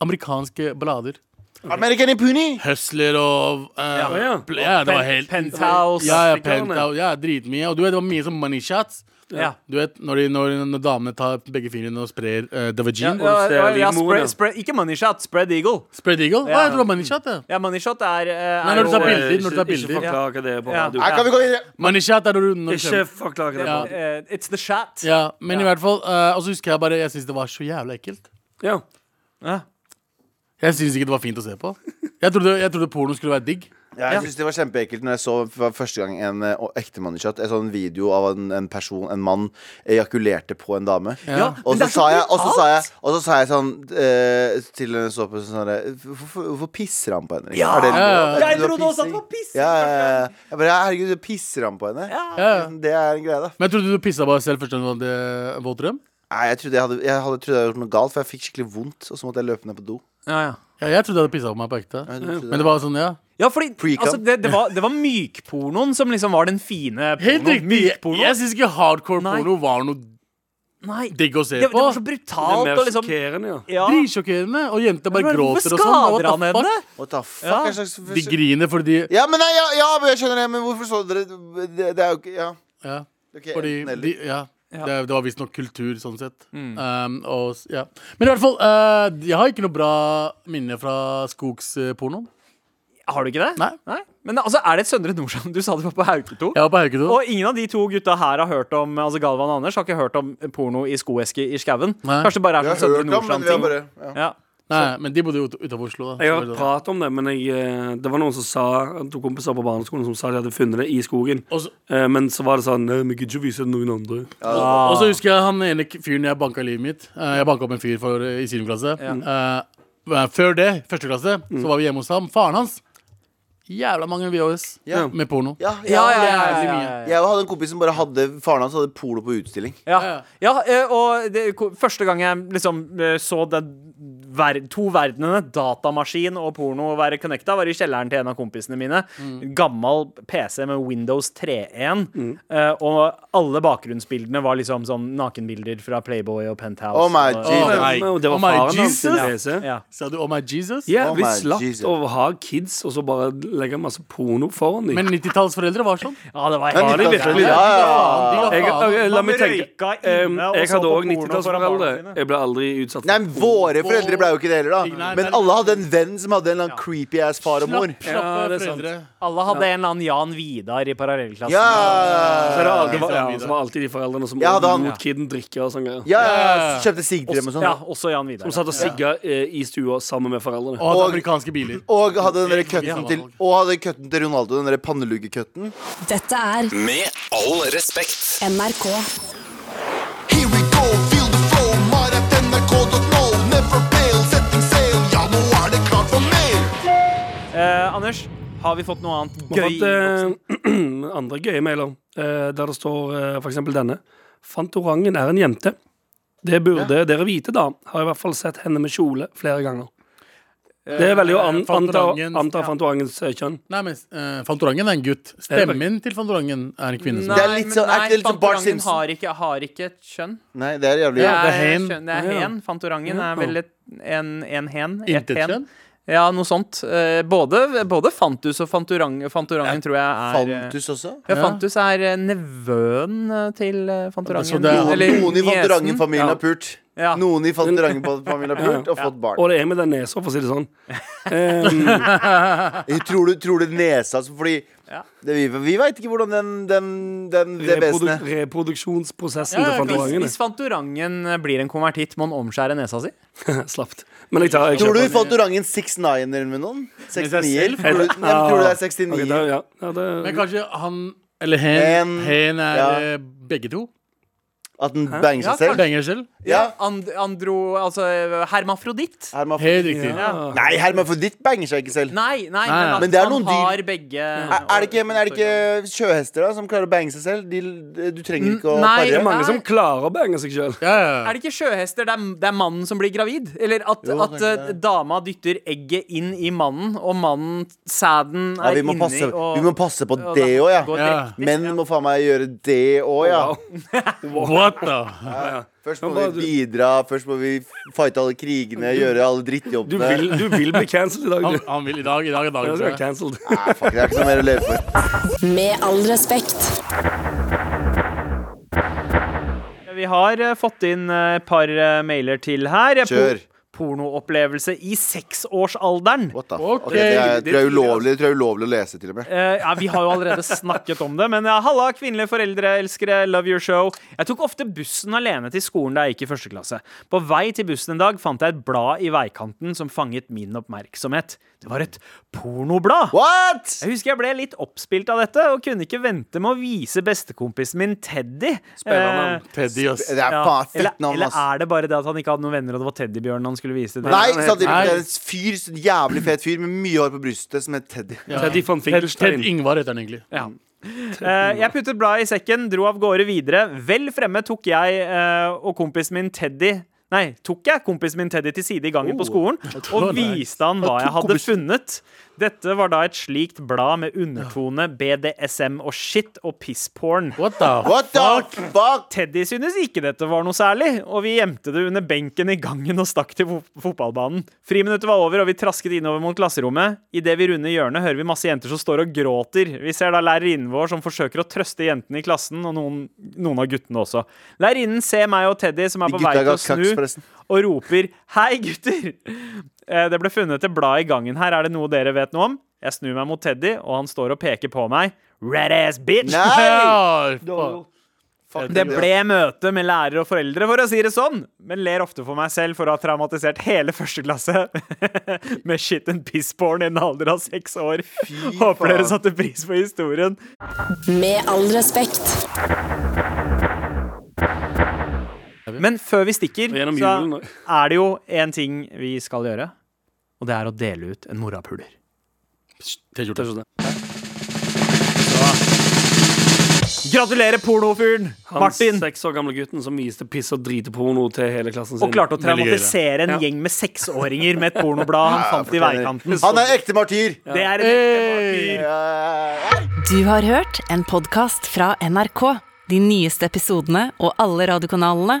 amerikanske ballader. American Impuni! Hustler og uh, Ja. Ja. ja, det var helt Penthouse. Ja, ja, penthouse, ja, dritmye. Og du vet, det var mye som money shots. Ja. Du vet, når, de, når, når damene tar begge fingrene og sprer uh, Ja, Davagin ja, ja, ja, spread, spread, ikke money shot, spread eagle. Spread eagle? Ja. Jeg tror det var money shot. Ja. Ja, money shot er, uh, Nei, når du tar bilder, eh, når du tar Ikke bilder. forklar hva det på Ja. radio. Her kan vi gå inn Money shot er når du, når Ikke forklar hva det Ja. på radio. eh, It's the shot. Ja, men Ja. i hvert fall uh, Og så husker jeg bare Jeg syns det var så jævla ekkelt. Ja. Ja. Jeg syns ikke det var fint å se på. Jeg trodde, jeg trodde porno skulle være digg. Ja, jeg synes det var kjempeekkelt når jeg så for første gang en ekte moneyshot. Jeg så en video av en, en person, en mann, ejakulerte på en dame. Ja. Og så det er så sa jeg, og så sa jeg, brutalt. og så sa jeg sånn eh, til henne så på sånn herre hvorfor, hvorfor pisser han på henne? Ja! Er det lov? Ja, Er det Jeg lov trodde også at det var pissing. Ja, ja, ja. Jeg bare, herregud, så pisser han på henne? Ja. Ja. Det er en greie, da. Men jeg trodde du pissa på deg selv første gang du hadde våt drøm? Nei, jeg trodde jeg hadde, jeg hadde, trodde jeg hadde gjort noe galt, for jeg fikk skikkelig vondt, og så måtte jeg løpe ned på do. Ja, ja. Ja, jeg trodde jeg hadde pissa på meg på ekte. Men det var sånn, ja. Ja, fordi Pre-cum. altså, det, det, var, det var mykpornoen som liksom var den fine Helt porno. riktig. Jeg, Mykporno. jeg syns ikke hardcore Nei. porno var noe Nei. digg å se Det, det på. var så Det er brutalt mer og liksom sjokkerende, ja. ja. Dritsjokkerende. Og jenter bare Men gråter og Hvorfor sånn. skader What han the fuck? henne? What the fuck? Ja. Hva slags De griner fordi Ja, men nei, ja, ja, men jeg skjønner det, men hvorfor så dere Det, det er jo ikke Ja. Ja. ok, Fordi de, ja. Ja. Det, det var visstnok kultur, sånn sett. Mm. Um, og, ja. Men i hvert fall, uh, jeg har ikke noe bra minne fra skogspornoen. Har du ikke det? Nei. Men altså, er det et Søndre Nordstrand? Du sa det var på Hauketo. Jeg var på Hauketo. Og ingen av de to gutta her har hørt om Altså Galvan og Anders har ikke hørt om porno i skoeske i skauen. Kanskje det bare er sånn Søndre Nordstrand-ting. ja. Ja. Nei, men de bodde jo ut- utenfor Oslo. Da. Jeg har pratet om det, men jeg, eh, det var noen som sa To kompiser på barneskolen som sa de hadde funnet det i skogen. Og så, Eh, Men så var det sånn Nei, vi gidder ikke vise det noen andre. Ja. og så husker jeg han ene fyren jeg banka i livet mitt. Eh, jeg banka opp en fyr for, i 7. klasse. Eh, før det, første klasse, så var vi hjemme hos ham. Faren hans Jævla mange VHS Ja. med porno. Ja, Ja, ja, ja, ja, Jævlig ja, mye. ja. Jeg hadde en kompis som bare hadde Faren hans hadde polo på utstilling. Ja, ja eh, og det, ko- første gang jeg liksom eh, så den ver to verdenene, datamaskin og porno, være connecta, var i kjelleren til en av kompisene mine. Gammel PC med Windows 3.1. eh, og alle bakgrunnsbildene var liksom sånn nakenbilder fra Playboy og Penthouse. Oh my og, Jesus. Oh Og Det var oh my faren hans sin Jesus. PC. ja. Sa du 'Oh my Jesus'? Ja, Oh my slapt Jesus. å ha kids og så bare legge masse porno foran dem. Men 90-tallsforeldre var sånn. ja, det var Ja, helt de virkelig ja, ja, ja. Jeg, la meg tenke Jeg hadde òg 90-tallsforeldre. barna. Jeg ble aldri utsatt for Nei, men Våre foreldre ble jo ikke det heller, da. Men alle hadde en venn som hadde en eller annen creepy ass far og mor. Ja, det er sant. Alle hadde en eller annen Jan Vidar i parallellklassen. Ja, det, var, det, var, Ja, ja, så var alltid de foreldrene som Ja, lot kiden drikke og sånn greier. ja, ja, kjøpte til og sånn. Ja, også Jan Vidar. Som satt og sigga eh, i stua sammen med foreldrene. Og hadde amerikanske biler. Og hadde den der cutten til Og hadde cutten til Ronaldo, den der panneluggecutten. Dette er Med all respekt. NRK. Here we go, feel the flow, mar.nrk.no. Never fail, setting sail, ja, nå er det klart for mer. Eh, Anders, har vi fått noe annet Vi har gøy? fått eh, andre gøye mailer, eh, der det står eh, eksempel denne. Fantorangen er en jente. Det burde dere vite, da. Har i hvert fall sett henne med kjole flere ganger. Det er veldig å an anta, Fantorangens- anta. Fantorangens eh, kjønn. Nei, men uh, Fantorangen er en gutt. Stemmen til Fantorangen er en kvinne. som- Det er litt er det Bart Fantorangen har ikke, har ikke et kjønn. Nei, det er jævlig Ja, det er hen. kjønn- det er hen. Fantorangen er vel et, en, en hen. et Intet kjønn. Ja, noe sånt. Eh, både, både Fantus og Fantorang, Fantorangen tror jeg er eh, Fantus også. Ja. Fantus er eh, nevøen til Fanturangen. Fantorangen. Så det er- Eller Noen i Ja. har pult. Ja. Noen i Fantorangen-familien har pult og fått barn. Og det er med den nesa, for å si det sånn. Um, Tror du, tror du nesa altså, Fordi Ja. det, vi, vi veit ikke hvordan den, den, den det reprodu vesenet reproduksjonsprosessen Ja, til Fanturangen. Hvis, hvis Fantorangen eh, blir en konvertitt, må han omskjære nesa si? slapt. Men jeg tar jeg Tror du vi den. Fantorangen 69-er med noen? 69 selv? Tror du, nei, tror du det er 69 Okay, da, ja. Ja, det, Men kanskje han eller hen, Hen, hen er ja. eh, begge to? At den banger Ja, seg selv? Banger selv? Ja. And, andro... Altså hermafroditt? Hermaf Helt riktig. ja. Nei, hermafroditt banger seg ikke selv. Nei, nei, Nei, men at men det er han noen dyr- har begge Er, er det ikke, men er det ikke sjøhester da som klarer å bange seg selv? De, du trenger ikke å Nei, pare. det er mange Nei. som klarer å bange seg sjøl. Ja, ja. Er det ikke sjøhester? Det er, det er mannen som blir gravid? Eller at, Jo, at eh, dama dytter egget inn i mannen, og mannen, sæden, er ja, inni passe, og vi må passe på og det òg, ja. Ja. Menn må faen meg gjøre det òg, ja. What the? Først må vi bidra, først må vi fighte alle krigene, gjøre alle Du drittjobbene. vil, du vil bli cancelled i dag, Han, du. han vil i dag. I dag er Ja, dagen. du er cancelled. Nei, fuck, det er ikke noe mer å leve for. Med all respekt. Vi har eh, fått inn eh, et par eh, mailer til her. Kjør. Por- Pornoopplevelse i seksårsalderen. What the fuck? det, er, det er ulovlig, det tror jeg er ulovlig å lese, til og med. Uh, ja, Vi har jo allerede snakket om det, men ja, halla, kvinnelige foreldreelskere, love your show. Jeg tok ofte bussen alene til skolen da jeg gikk i første klasse. På vei til bussen en dag fant jeg et blad i veikanten som fanget min oppmerksomhet. Det var et pornoblad. What?! Jeg husker jeg ble litt oppspilt av dette og kunne ikke vente med å vise bestekompisen min Teddy. Spennende. Eh, Teddy, ass. Det er ja. faen fett navn, eller er det bare det at han ikke hadde noen venner, og det var Teddybjørnen han skulle vise? til? Nei, Sandeep, nei. det er en fyr, en jævlig fet fyr med mye hår på brystet som heter Teddy. Ja. Teddy von Finkelstein. Ted Ingvar heter han egentlig. Ja. Uh, jeg puttet bladet i sekken, dro av gårde videre. Vel fremme tok jeg uh, og kompisen min Teddy Nei, tok jeg kompisen min Teddy til side i gangen på skolen og Oh, viste han hva jeg hadde funnet. Dette var da et slikt blad med undertone, BDSM og shit og pissporn. What the What the fuck? Teddy synes ikke dette var noe særlig, og vi gjemte det under benken i gangen og stakk til fo fotballbanen. Friminuttet var over, og vi trasket innover mot klasserommet. Idet vi runder hjørnet, hører vi masse jenter som står og gråter. Vi ser da lærerinnen vår som forsøker å trøste jentene i klassen, og noen, noen av guttene også. Lærerinnen ser meg og Teddy, som er på vei til å snu, forresten. og roper 'Hei, gutter!' Eh, Det ble funnet et blad i gangen her. Er det noe dere vet noe om? Jeg snur meg mot Teddy, og han står og peker på meg. Red ass bitch! Nei! Ja. Det ble møte med lærere og foreldre, for å si det sånn. Men ler ofte for meg selv for å ha traumatisert hele første klasse med shit and piss-porn i en alder av seks år. Håper dere satte pris på historien. Med all respekt. Men før vi stikker, så er det jo én ting vi skal gjøre. Og det er å dele ut en morapuler. T-skjorte. Gratulerer, pornofyren! Han Martin! seks år gamle gutten som viste piss og driteporno til hele klassen sin. Og klarte å traumatisere en gjeng med seksåringer med et pornoblad han fant i veikanten. Han er ekte martyr! Det er en ekte martyr. Du har hørt en podkast fra NRK. De nyeste episodene og alle radiokanalene